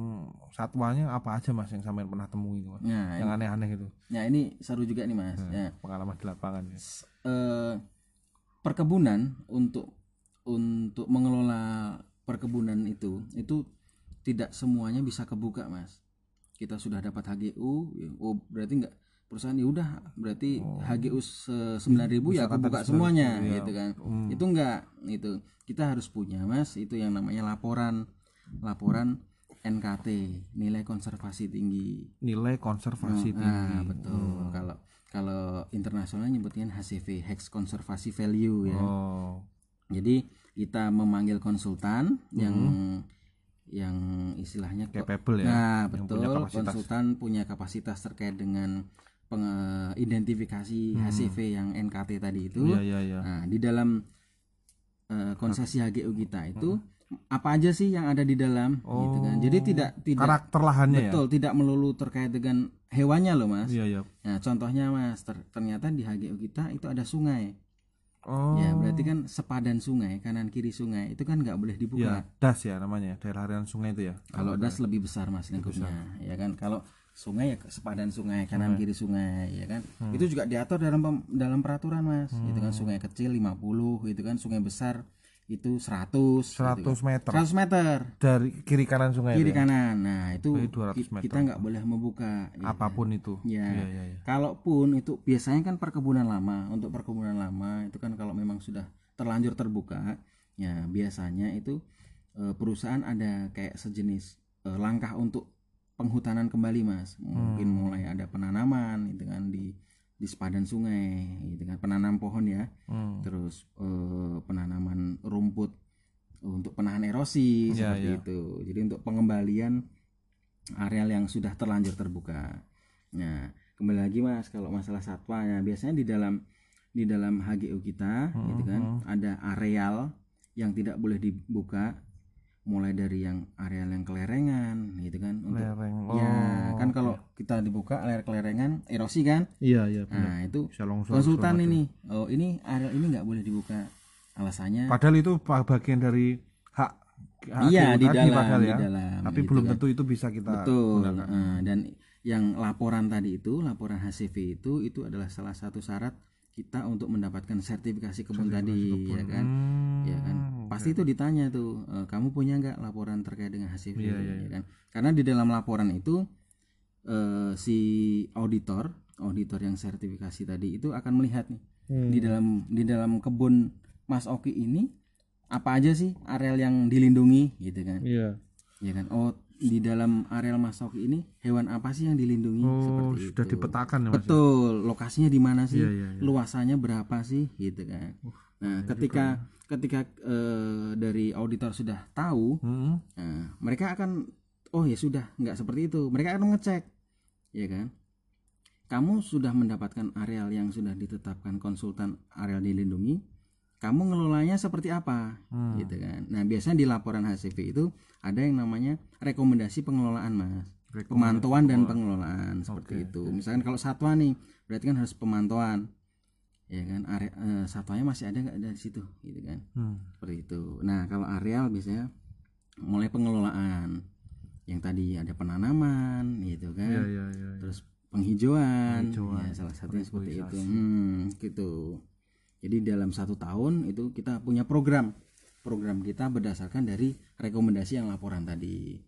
satwanya apa aja mas yang sampean pernah temui gitu mas? Nah, yang aneh-aneh gitu Nah ini seru juga nih mas. Nah, Ya, pengalaman di lapangan ya. s- eh, perkebunan untuk untuk mengelola perkebunan itu itu tidak semuanya bisa kebuka mas. Kita sudah dapat HGU, ya, oh berarti nggak perusahaan ya udah berarti HGU sembilan ribu ya Misalkan kebuka tadi semuanya 9.000, ya. gitu kan. Hmm. Itu enggak itu kita harus punya mas itu yang namanya laporan laporan NKT nilai konservasi tinggi nilai konservasi tinggi Nah, betul. Kalau kalau internasional nyebutnya HCV, Hex Conservation Value ya. oh Jadi kita memanggil konsultan yang yang istilahnya capable ya Nah, yang betul. punya kapasitas. konsultan punya kapasitas terkait dengan peng- identifikasi HCV yang NKT tadi itu. iya iya iya Nah, di dalam eh, konsesi HGU kita itu apa aja sih yang ada di dalam gitu kan. Jadi tidak tidak karakter lahannya betul tidak melulu terkait dengan hewannya loh, Mas. ya iya iya Nah, contohnya Mas, ter- ternyata di HGU kita itu ada sungai. oh Ya, berarti kan sepadan sungai, kanan kiri sungai itu kan nggak boleh ya dibuka. das ya namanya daerah aliran sungai itu ya Kalau das lebih besar Mas lingkupnya, ya kan. Kalau sungai ya sepadan sungai, kanan kiri sungai, ya kan. Hmm. Itu juga diatur dalam dalam peraturan, Mas. Itu kan sungai kecil 50, itu kan sungai besar itu 100 gitu 100 kan. meter 100 meter dari kiri kanan sungai kiri itu ya? kanan. Nah, itu Berarti 200 ki- meter. kita nggak boleh membuka. ya. apa pun itu Ya. iya iya iya Kalaupun itu biasanya kan perkebunan lama, untuk perkebunan lama itu kan kalau memang sudah terlanjur terbuka, ya biasanya itu eh, perusahaan ada kayak sejenis eh, langkah untuk penghutanan kembali, Mas. Mungkin Hmm. mulai ada penanaman gitu kan di di sepadan sungai, gitu kan penanam pohon ya. Hmm. Terus eh, penanaman rumput untuk penahan erosi Ya, seperti ya. itu. Jadi untuk pengembalian areal yang sudah terlanjur terbuka. Nah, kembali lagi Mas kalau masalah satwa ya biasanya di dalam di dalam HGU kita gitu kan Hmm. ada areal yang tidak boleh dibuka mulai dari yang areal yang kelerengan gitu kan untuk lereng ya Oh, kan kalau kita dibuka area kelerengan erosi kan? Iya iya benar. nah itu bisa longsor konsultan ini. oh ini area ini nggak boleh dibuka alasannya? Padahal itu bagian dari hak hak iya di dalam padahal di ya. dalam tapi gitu belum kan. tentu itu bisa kita betul. gunakan. Nah, dan yang laporan tadi itu laporan HCV itu itu adalah salah satu syarat kita untuk mendapatkan sertifikasi kebun tadi ya kan? Hmm, ya kan pasti itu ditanya tuh e, kamu punya nggak laporan terkait dengan HCV Iya, iya, ya kan? Karena di dalam laporan itu eh, si auditor auditor yang sertifikasi tadi itu akan melihat nih Hmm. di dalam di dalam kebun Mas Oki ini apa aja sih areal yang dilindungi gitu kan? Iya. Ya kan? Oh di dalam areal Mas Oki ini hewan apa sih yang dilindungi? Oh seperti sudah itu. dipetakan ya mas betul lokasinya di mana sih? Iya, iya, iya. luasannya berapa sih? Gitu kan nah ketika ketika eh, dari auditor sudah tahu Hmm. nah, mereka akan oh ya sudah nggak seperti itu. Mereka akan mengecek ya kan? Kamu sudah mendapatkan areal yang sudah ditetapkan konsultan areal dilindungi kamu ngelolanya seperti apa? Hmm. gitu kan. Nah biasanya di laporan HCV itu ada yang namanya rekomendasi pengelolaan mas. Pemantauan dan pengelolaan. seperti itu. misalkan kalau satwa nih berarti kan harus pemantauan ya kan area eh, satwanya masih ada nggak dari situ gitu kan? Hmm. seperti itu. Nah kalau areal biasanya mulai pengelolaan. Yang tadi ada penanaman gitu kan? Iya iya iya terus penghijauan, Penghijauan, ya, salah satunya seperti itu. hmm, gitu. Jadi dalam satu tahun itu kita punya program. Program kita berdasarkan dari rekomendasi yang laporan tadi.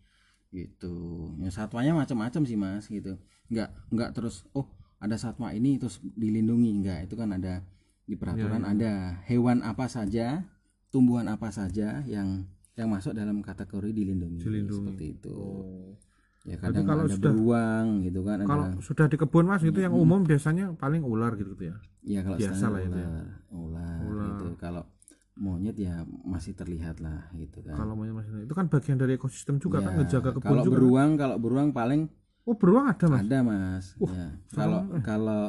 Gitu. Ya satwanya macam-macam sih mas gitu. Nggak nggak terus oh ada satwa ini terus dilindungi enggak itu kan ada di peraturan ada hewan apa saja tumbuhan apa saja yang yang masuk dalam kategori dilindungi, Dilindungi. seperti itu Oh. ya Berarti kadang kalau ada sudah- beruang gitu kan kalau ada sudah di kebun mas itu yang umum biasanya paling ular gitu, gitu ya ya kalau biasa lah itu ya. ular, ular, Ular. gitu kalau monyet ya masih terlihat lah gitu kan Kalau monyet masih itu kan bagian dari ekosistem juga Ya, kan ngejaga kebun kalau juga. beruang kalau beruang paling Oh, beruang ada, Mas. ada mas ya. kalau kalau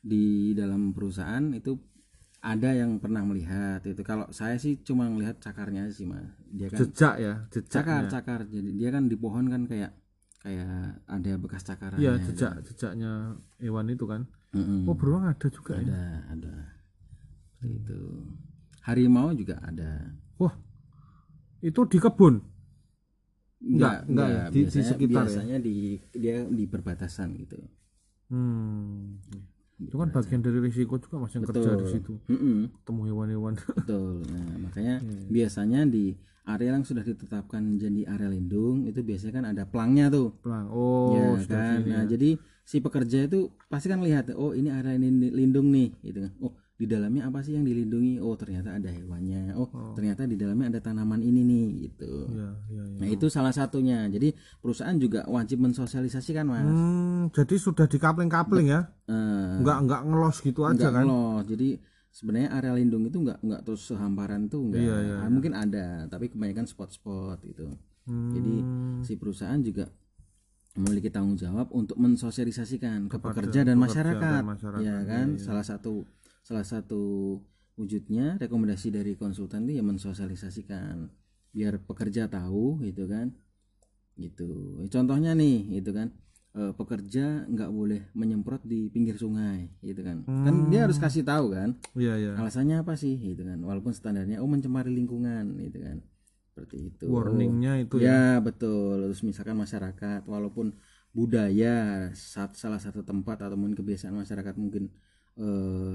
di dalam perusahaan itu ada yang pernah melihat itu kalau saya sih cuma melihat cakarnya sih mas dia kan Jejak ya, jejak. cakar cakar jadi dia kan di pohon kan kayak kayak ada bekas cakarannya Iya, jejak jejaknya hewan itu kan. Mm-mm. Oh, beruang ada juga ya. ada ada itu harimau juga ada Wah. Itu di kebun. Enggak enggak ya, di- di biasanya, sekitar ya? biasanya di dia di perbatasan gitu Hmm. Itu kan bagian dari risiko juga Mas yang kerja di situ. Mm-mm. Ketemu hewan-hewan. betul nah makanya Iya, biasanya di area yang sudah ditetapkan jadi area lindung itu biasanya kan ada pelangnya tuh Pelang. Oh, ya kan sini nah ya. jadi si pekerja itu pasti kan lihat oh ini area ini lindung nih gitu kan oh di dalamnya apa sih yang dilindungi? Oh ternyata ada hewannya. Oh, ternyata di dalamnya ada tanaman ini nih gitu. Iya, iya, iya. nah itu salah satunya. Jadi perusahaan juga wajib mensosialisasikan mas. Hmm, jadi sudah dikapling-kapling ya. Eh, Enggak enggak ngelos gitu aja nggak kan. ngelos. jadi sebenarnya area lindung itu nggak nggak terus sehamparan tuh nggak. Iya, iya, Ah, mungkin ada tapi kebanyakan spot-spot gitu. Hmm. jadi si perusahaan juga memiliki tanggung jawab untuk mensosialisasikan ke pekerja dan masyarakat, dan masyarakat, ya kan? salah satu salah satu wujudnya rekomendasi dari konsultan itu ya mensosialisasikan biar pekerja tahu gitu kan. Gitu. Contohnya nih gitu kan. Eh, pekerja nggak boleh menyemprot di pinggir sungai gitu kan. Kan dia harus kasih tahu kan Iya, iya. alasannya apa sih gitu kan. Walaupun standarnya oh mencemari lingkungan gitu kan. Seperti itu. Warningnya itu ya. Ya. betul. Terus misalkan masyarakat walaupun budaya saat salah satu tempat atau mungkin kebiasaan masyarakat mungkin eh,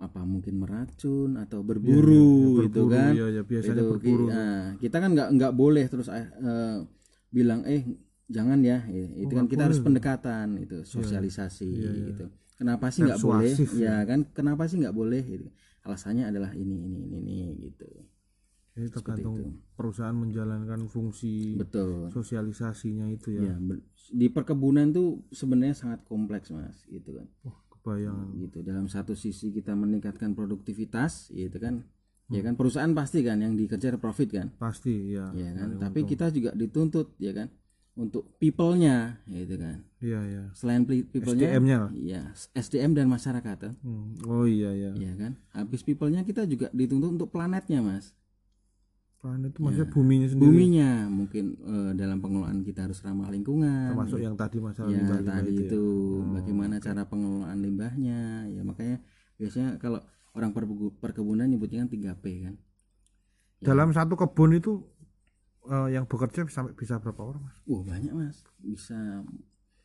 apa mungkin meracun atau berburu, gitu berburu, kan? iya, iya, biasanya Itu, berburu. nah, kita kan nggak nggak boleh terus eh, bilang eh jangan ya. Eh, itu kan kita harus pendekatan itu sosialisasi gitu. Kenapa sih nggak boleh? Persuasif, ya. Kan? Kenapa sih nggak boleh gitu? Alasannya adalah ini ini ini, ini gitu. Jadi tergantung perusahaan menjalankan fungsi betul. sosialisasinya itu ya. ya di perkebunan tuh sebenarnya sangat kompleks mas gitu kan. Wah, kebayang. gitu dalam satu sisi kita meningkatkan produktivitas gitu kan Hmm. ya kan perusahaan pasti kan yang dikejar profit kan Pasti ya. ya kan tapi kita juga dituntut ya kan untuk people-nya gitu kan Iya, iya. selain pe- people-nya SDM-nya lah. ya SDM dan masyarakat tuh. Hmm. Oh iya ya. ya kan habis people-nya kita juga dituntut untuk planetnya mas Planet itu maksudnya buminya sendiri. buminya mungkin eh, dalam pengelolaan kita harus ramah lingkungan Termasuk yang tadi masalah ya limbah-limbah tadi itu. itu, ya. bagaimana cara pengelolaan limbahnya ya makanya biasanya kalau orang perkebunan nyebutnya kan 3P kan Dalam satu kebun itu eh, yang bekerja sampai bisa berapa orang, Mas? wah banyak mas bisa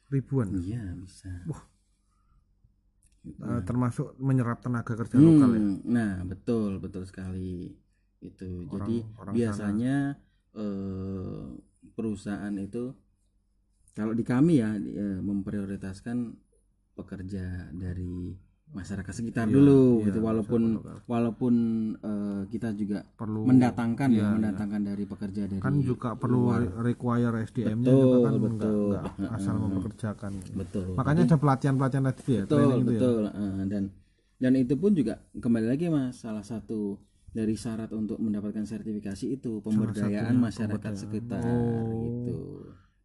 Ribuan. iya bisa Eh, termasuk menyerap tenaga kerja lokal ya. Hmm, nah betul betul sekali itu jadi orang biasanya eh, perusahaan itu kalau di kami ya eh, memprioritaskan pekerja dari masyarakat sekitar Iya, dulu iya, gitu walaupun walaupun eh, kita juga Perlu mendatangkan iya, ya iya. mendatangkan dari pekerja dari kan juga perlu luar. re- require SDM-nya Betul, juga kan betul. enggak, enggak asal mempekerjakan. betul Makanya ada pelatihan-pelatihan tadi ya, betul training itu ya. betul Eh, dan dan itu pun juga kembali lagi mas salah satu dari syarat untuk mendapatkan sertifikasi itu pemberdayaan masyarakat sekitar Oh. gitu.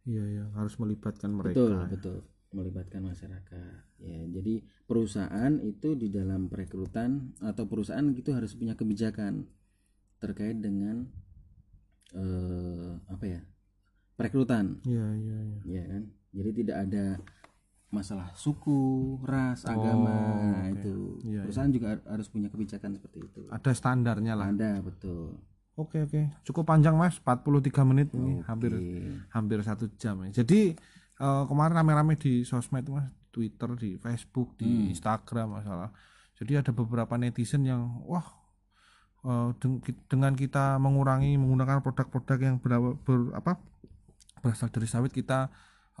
Iya, iya, harus melibatkan mereka. betul betul. Melibatkan masyarakat. Ya jadi perusahaan itu di dalam perekrutan atau perusahaan itu harus punya kebijakan terkait dengan eh, apa ya perekrutan. Iya, iya, iya. ya kan? Jadi tidak ada masalah suku ras agama Nah, itu Iya, perusahaan juga har- harus punya kebijakan seperti itu Ada standarnya lah. ada betul Oke, oke. Cukup panjang, Mas. 43 menit ini, hampir hampir satu jam ya. Jadi eh, kemarin rame-rame di sosmed mas, Twitter, di Facebook, di Hmm. Instagram masalah. Jadi ada beberapa netizen yang wah eh, dengan kita mengurangi menggunakan produk-produk yang ber, ber- apa berasal dari sawit kita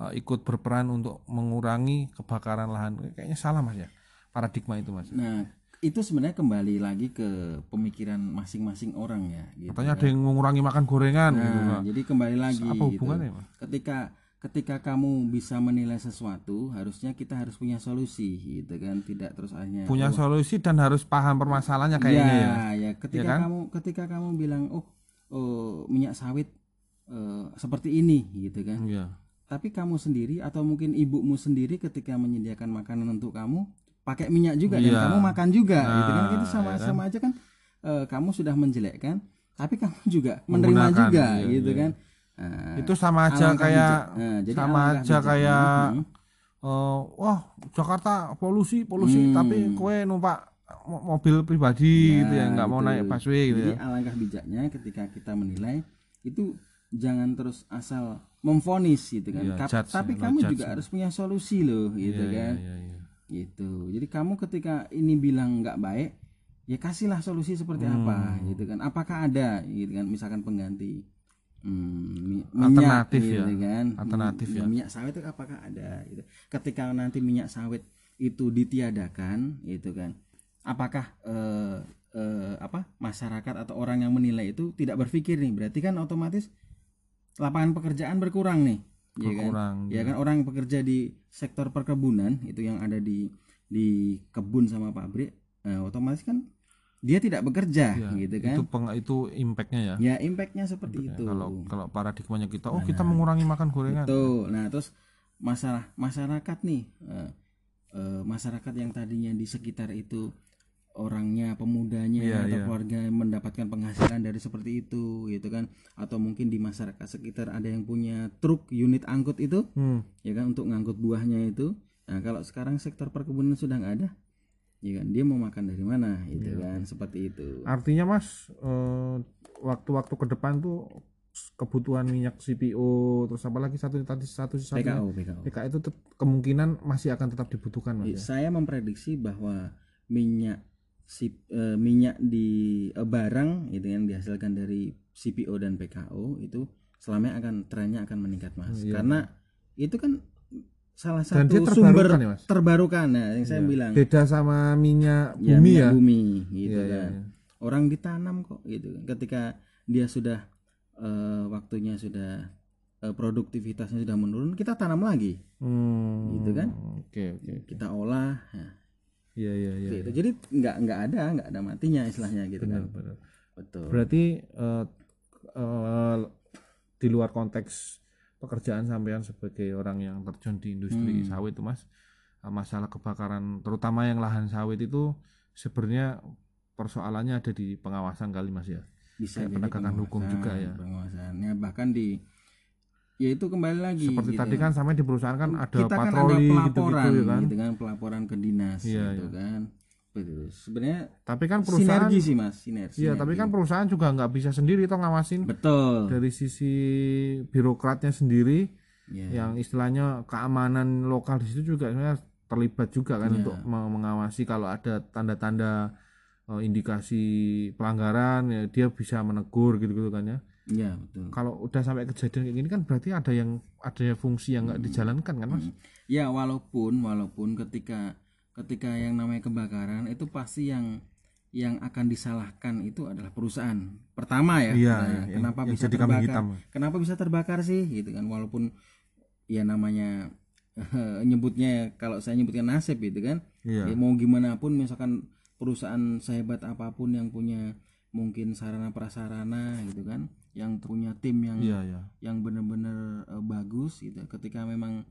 eh, ikut berperan untuk mengurangi kebakaran lahan. Kayaknya salah mas ya paradigma itu mas. nah itu sebenarnya kembali lagi ke pemikiran masing-masing orang ya gitu Katanya ada yang mengurangi makan gorengan gitu. nah Pak. jadi kembali lagi Apa gitu. hubungannya mas? ketika ketika kamu bisa menilai sesuatu harusnya kita harus punya solusi gitu kan tidak terus hanya punya oh, solusi dan harus paham permasalahannya ya, kayaknya ya ya ketika Ya kan? kamu ketika kamu bilang oh, oh minyak sawit eh, seperti ini gitu kan iya tapi kamu sendiri atau mungkin ibumu sendiri ketika menyediakan makanan untuk kamu pakai minyak juga dan Iya. kamu makan juga gitu kan Nah, itu sama ya kan? sama aja kan eh, kamu sudah menjelekkan tapi kamu juga menerima Menggunakan, juga iya, gitu iya. kan Nah, itu sama aja alangkah kayak. Nah, jadi sama aja kayak Hmm. eh, wah Jakarta polusi polusi Hmm. tapi kue numpak mo- mobil pribadi gitu ya Nah, nggak mau naik busway gitu Jadi ya alangkah bijaknya ketika kita menilai itu jangan terus asal memfonis gitu kan. Iya, Kap- judge tapi ya, kamu juga ya. harus punya solusi loh gitu Iya, kan. iya, iya, iya. Gitu. Jadi kamu ketika ini bilang nggak baik, ya kasihlah solusi seperti Hmm. apa gitu kan. Apakah ada gitu kan misalkan pengganti hmm, mi- Alternatif minyak, ya. gitu kan. Alternatif Hmm, ya. Minyak sawit itu apakah ada gitu. Ketika nanti minyak sawit itu ditiadakan gitu kan. Apakah eh, eh, apa masyarakat atau orang yang menilai itu tidak berpikir nih berarti kan otomatis lapangan pekerjaan berkurang nih ya kan? Berkurang, ya kan orang yang bekerja di sektor perkebunan itu yang ada di di kebun sama pabrik nah, otomatis kan dia tidak bekerja Iya, gitu kan? itu peng, itu impactnya ya. Ya impactnya seperti itu. Kalau kalau paradigmanya kita oh Nah, kita mengurangi makan gorengan. Betul. Nah, terus masalah masyarakat nih, eh, eh, masyarakat yang tadinya di sekitar itu orangnya, pemudanya Iya, atau iya. keluarga yang mendapatkan penghasilan dari seperti itu, gitu kan? Atau mungkin di masyarakat sekitar ada yang punya truk unit angkut itu, Hmm. ya kan, untuk ngangkut buahnya itu. Nah, kalau sekarang sektor perkebunan sudah nggak ada, ya kan, dia mau makan dari mana, gitu Iya. kan? Seperti itu. artinya mas eh, waktu-waktu ke depan tuh kebutuhan minyak CPO terus apa lagi satu tadi satu satunya PKO, PKO. PKI itu kemungkinan masih akan tetap dibutuhkan mas Iya, ya? Saya memprediksi bahwa minyak si eh, minyak di eh, barang itu yang dihasilkan dari CPO dan PKO itu selamanya akan trennya akan meningkat mas Iya. karena itu kan salah Dan satu sumber terbarukan ya, Mas? terbarukan nah yang saya Iya. bilang beda sama minyak ya, bumi minyak ya, bumi gitu Iya, iya, kan iya. orang ditanam kok gitu ketika dia sudah eh, waktunya sudah produktivitasnya sudah menurun kita tanam lagi Hmm, Gitu kan? oke oke. kita olah nah, iya iya iya gitu. jadi nggak nggak ada nggak ada matinya istilahnya gitu benar kan benar betul berarti eh, eh, di luar konteks pekerjaan sampean sebagai orang yang terjun di industri Hmm. sawit itu mas eh, masalah kebakaran terutama yang lahan sawit itu sebenarnya persoalannya ada di pengawasan kali mas ya bisa penegakan hukum juga ya. pengawasannya bahkan di ya itu kembali lagi seperti gitu. tadi kan sampai di perusahaan kan ada kita kan ada patroli pelaporan gitu-gitu ya kan gitu kan pelaporan ke dinas Iya, gitu iya. kan betul sebenarnya tapi kan perusahaan sinergi sih mas sinergi iya tapi kan perusahaan juga nggak bisa sendiri toh ngawasin betul dari sisi birokratnya sendiri ya. yang istilahnya keamanan lokal di situ juga sebenarnya terlibat juga kan Iya. untuk me- mengawasi kalau ada tanda-tanda eh, indikasi pelanggaran ya dia bisa menegur gitu-gitu kan ya. Iya, betul Kalau udah sampai kejadian kayak gini kan berarti ada yang ada fungsi yang Hmm. nggak dijalankan kan Mas? ya walaupun walaupun ketika ketika yang namanya kebakaran itu pasti yang yang akan disalahkan itu adalah perusahaan pertama ya Iya, Nah, iya, yang- kenapa yang bisa terbakar hitam. kenapa bisa terbakar sih gitu kan walaupun ya namanya nyebutnya kalau saya nyebutkan nasib gitu kan Iya. ya mau gimana pun misalkan perusahaan sehebat apa pun yang punya mungkin sarana prasarana gitu kan yang punya tim yang Iya, iya. yang benar-benar eh, bagus gitu ketika memang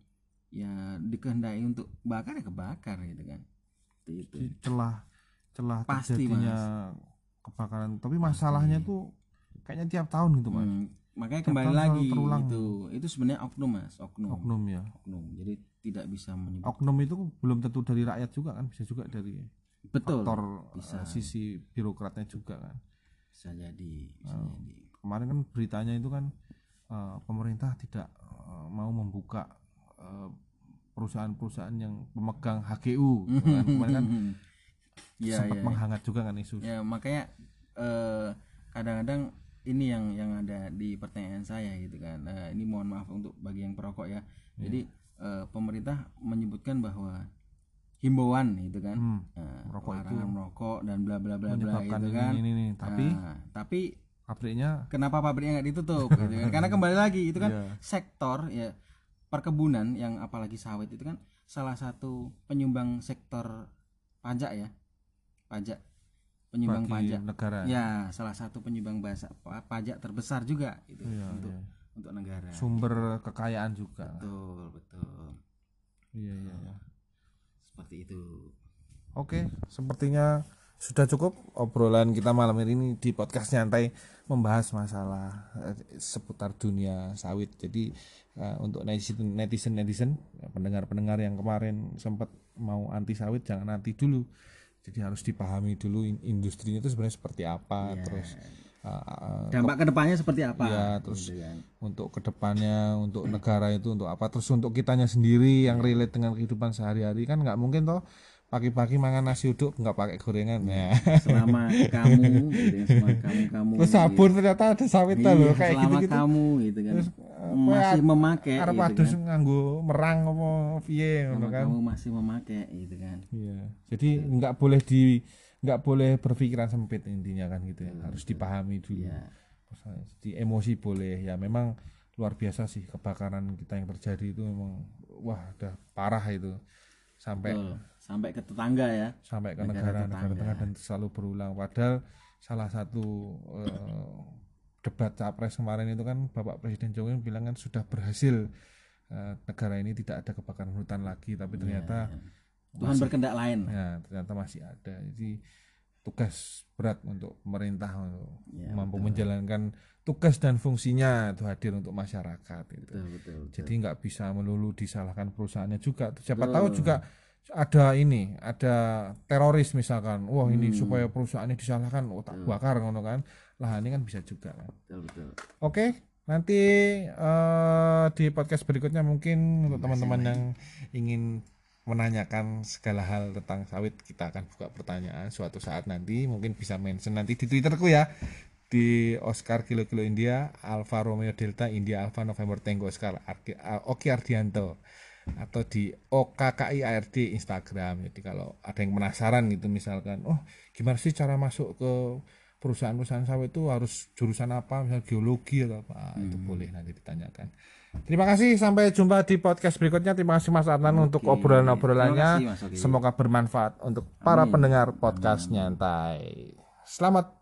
ya dikehendaki untuk bakar ya kebakar gitu kan itu celah celah Pasti, terjadinya kebakaran. Tapi masalahnya tuh kayaknya tiap tahun gitu Mas. Hmm, makanya Tiap kembali lagi terulang. itu itu sebenarnya oknum mas oknum oknum, Oknum ya. jadi tidak bisa menyebut Oknum itu belum tentu dari rakyat juga kan bisa juga dari betul faktor bisa. eh, sisi birokratnya juga kan. bisa jadi bisa Oh. jadi kemarin kan beritanya itu kan eh, pemerintah tidak eh, mau membuka eh, perusahaan-perusahaan yang pemegang HGU gitu kan. kemarin kan ya, sempat ya, menghangat juga kan isu. Ya makanya eh, kadang-kadang ini yang yang ada di pertanyaan saya gitu kan. Eh, ini mohon maaf untuk bagi yang perokok ya. Jadi eh, pemerintah menyebutkan bahwa himbauan gitu kan. Hmm, eh, merokok itu merokok dan bla bla bla bla gitu ini, kan. ini, ini, tapi Nah, tapi pabriknya kenapa pabriknya nggak ditutup gitu kan? karena kembali lagi itu kan Iya. sektor ya perkebunan yang apalagi sawit itu kan salah satu penyumbang sektor pajak ya pajak penyumbang bagi pajak negara ya salah satu penyumbang bahasa pa- pajak terbesar juga itu Iya, untuk iya. untuk negara sumber kekayaan juga betul betul iya iya iya. seperti itu Oke, sepertinya sudah cukup obrolan kita malam ini di podcast nyantai membahas masalah eh, seputar dunia sawit. Jadi eh, untuk netizen netizen netizen pendengar pendengar yang kemarin sempat mau anti sawit jangan nanti dulu. Jadi harus dipahami dulu in- industrinya itu sebenarnya seperti apa, Iya. terus eh, dampak ke depannya seperti apa Iya, terus gitu kan. untuk ke depannya untuk negara itu untuk apa terus untuk kitanya sendiri yang relate dengan kehidupan sehari-hari kan nggak mungkin toh pagi-pagi makan nasi uduk nggak pakai gorengan. Ya selama kamu gitu selama kamu kamu terus sabun ternyata ada sawitnya loh kayak selama gitu-gitu. kamu gitu kan. Eh, masih memakai arep gitu adus kan. nganggo merang apa piye Selama kan. kamu masih memakai gitu kan. Iya jadi nggak boleh di nggak boleh berpikiran sempit intinya kan gitu ya. Harus dipahami dulu. Iya. di emosi boleh. Ya memang luar biasa sih kebakaran kita yang terjadi itu memang wah udah parah itu. Sampai Betul. Sampai ke tetangga ya. Sampai ke Negara negara negara tengah dan selalu berulang. Padahal salah satu eh, debat capres kemarin itu kan Bapak Presiden Jokowi bilang kan sudah berhasil eh, negara ini tidak ada kebakaran hutan lagi tapi ternyata Tuhan berkendak lain. Ya ternyata masih ada. Jadi tugas berat untuk pemerintah untuk Ya, mampu menjalankan tugas dan fungsinya itu hadir untuk masyarakat itu betul betul, betul. jadi nggak bisa melulu disalahkan perusahaannya juga. Siapa tahu juga ada ini ada teroris misalkan. Wah ini supaya perusahaannya disalahkan oh tak bakar ngono kan. Lah ini kan bisa juga kan. Betul betul. Oke nanti eh, di podcast berikutnya mungkin untuk teman-teman yang ingin menanyakan segala hal tentang sawit kita akan buka pertanyaan suatu saat nanti. Mungkin bisa mention nanti di twitterku ya. Di Oscar Kilo Kilo India Alfa Romeo Delta India Alfa November Tango Oscar uh, Oki Ardianto atau di OKKI ARD Instagram. Jadi kalau ada yang penasaran gitu misalkan oh gimana sih cara masuk ke perusahaan-perusahaan sawit itu harus jurusan apa? Misalnya geologi atau apa. Ah, itu boleh nanti ditanyakan. Terima kasih sampai jumpa di podcast berikutnya. Terima kasih Mas Adnan untuk obrolan-obrolannya. Semoga bermanfaat untuk para pendengar podcast nyantai. Selamat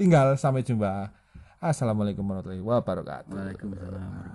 tinggal sampai jumpa. Assalamualaikum warahmatullahi wabarakatuh. Waalaikumsalam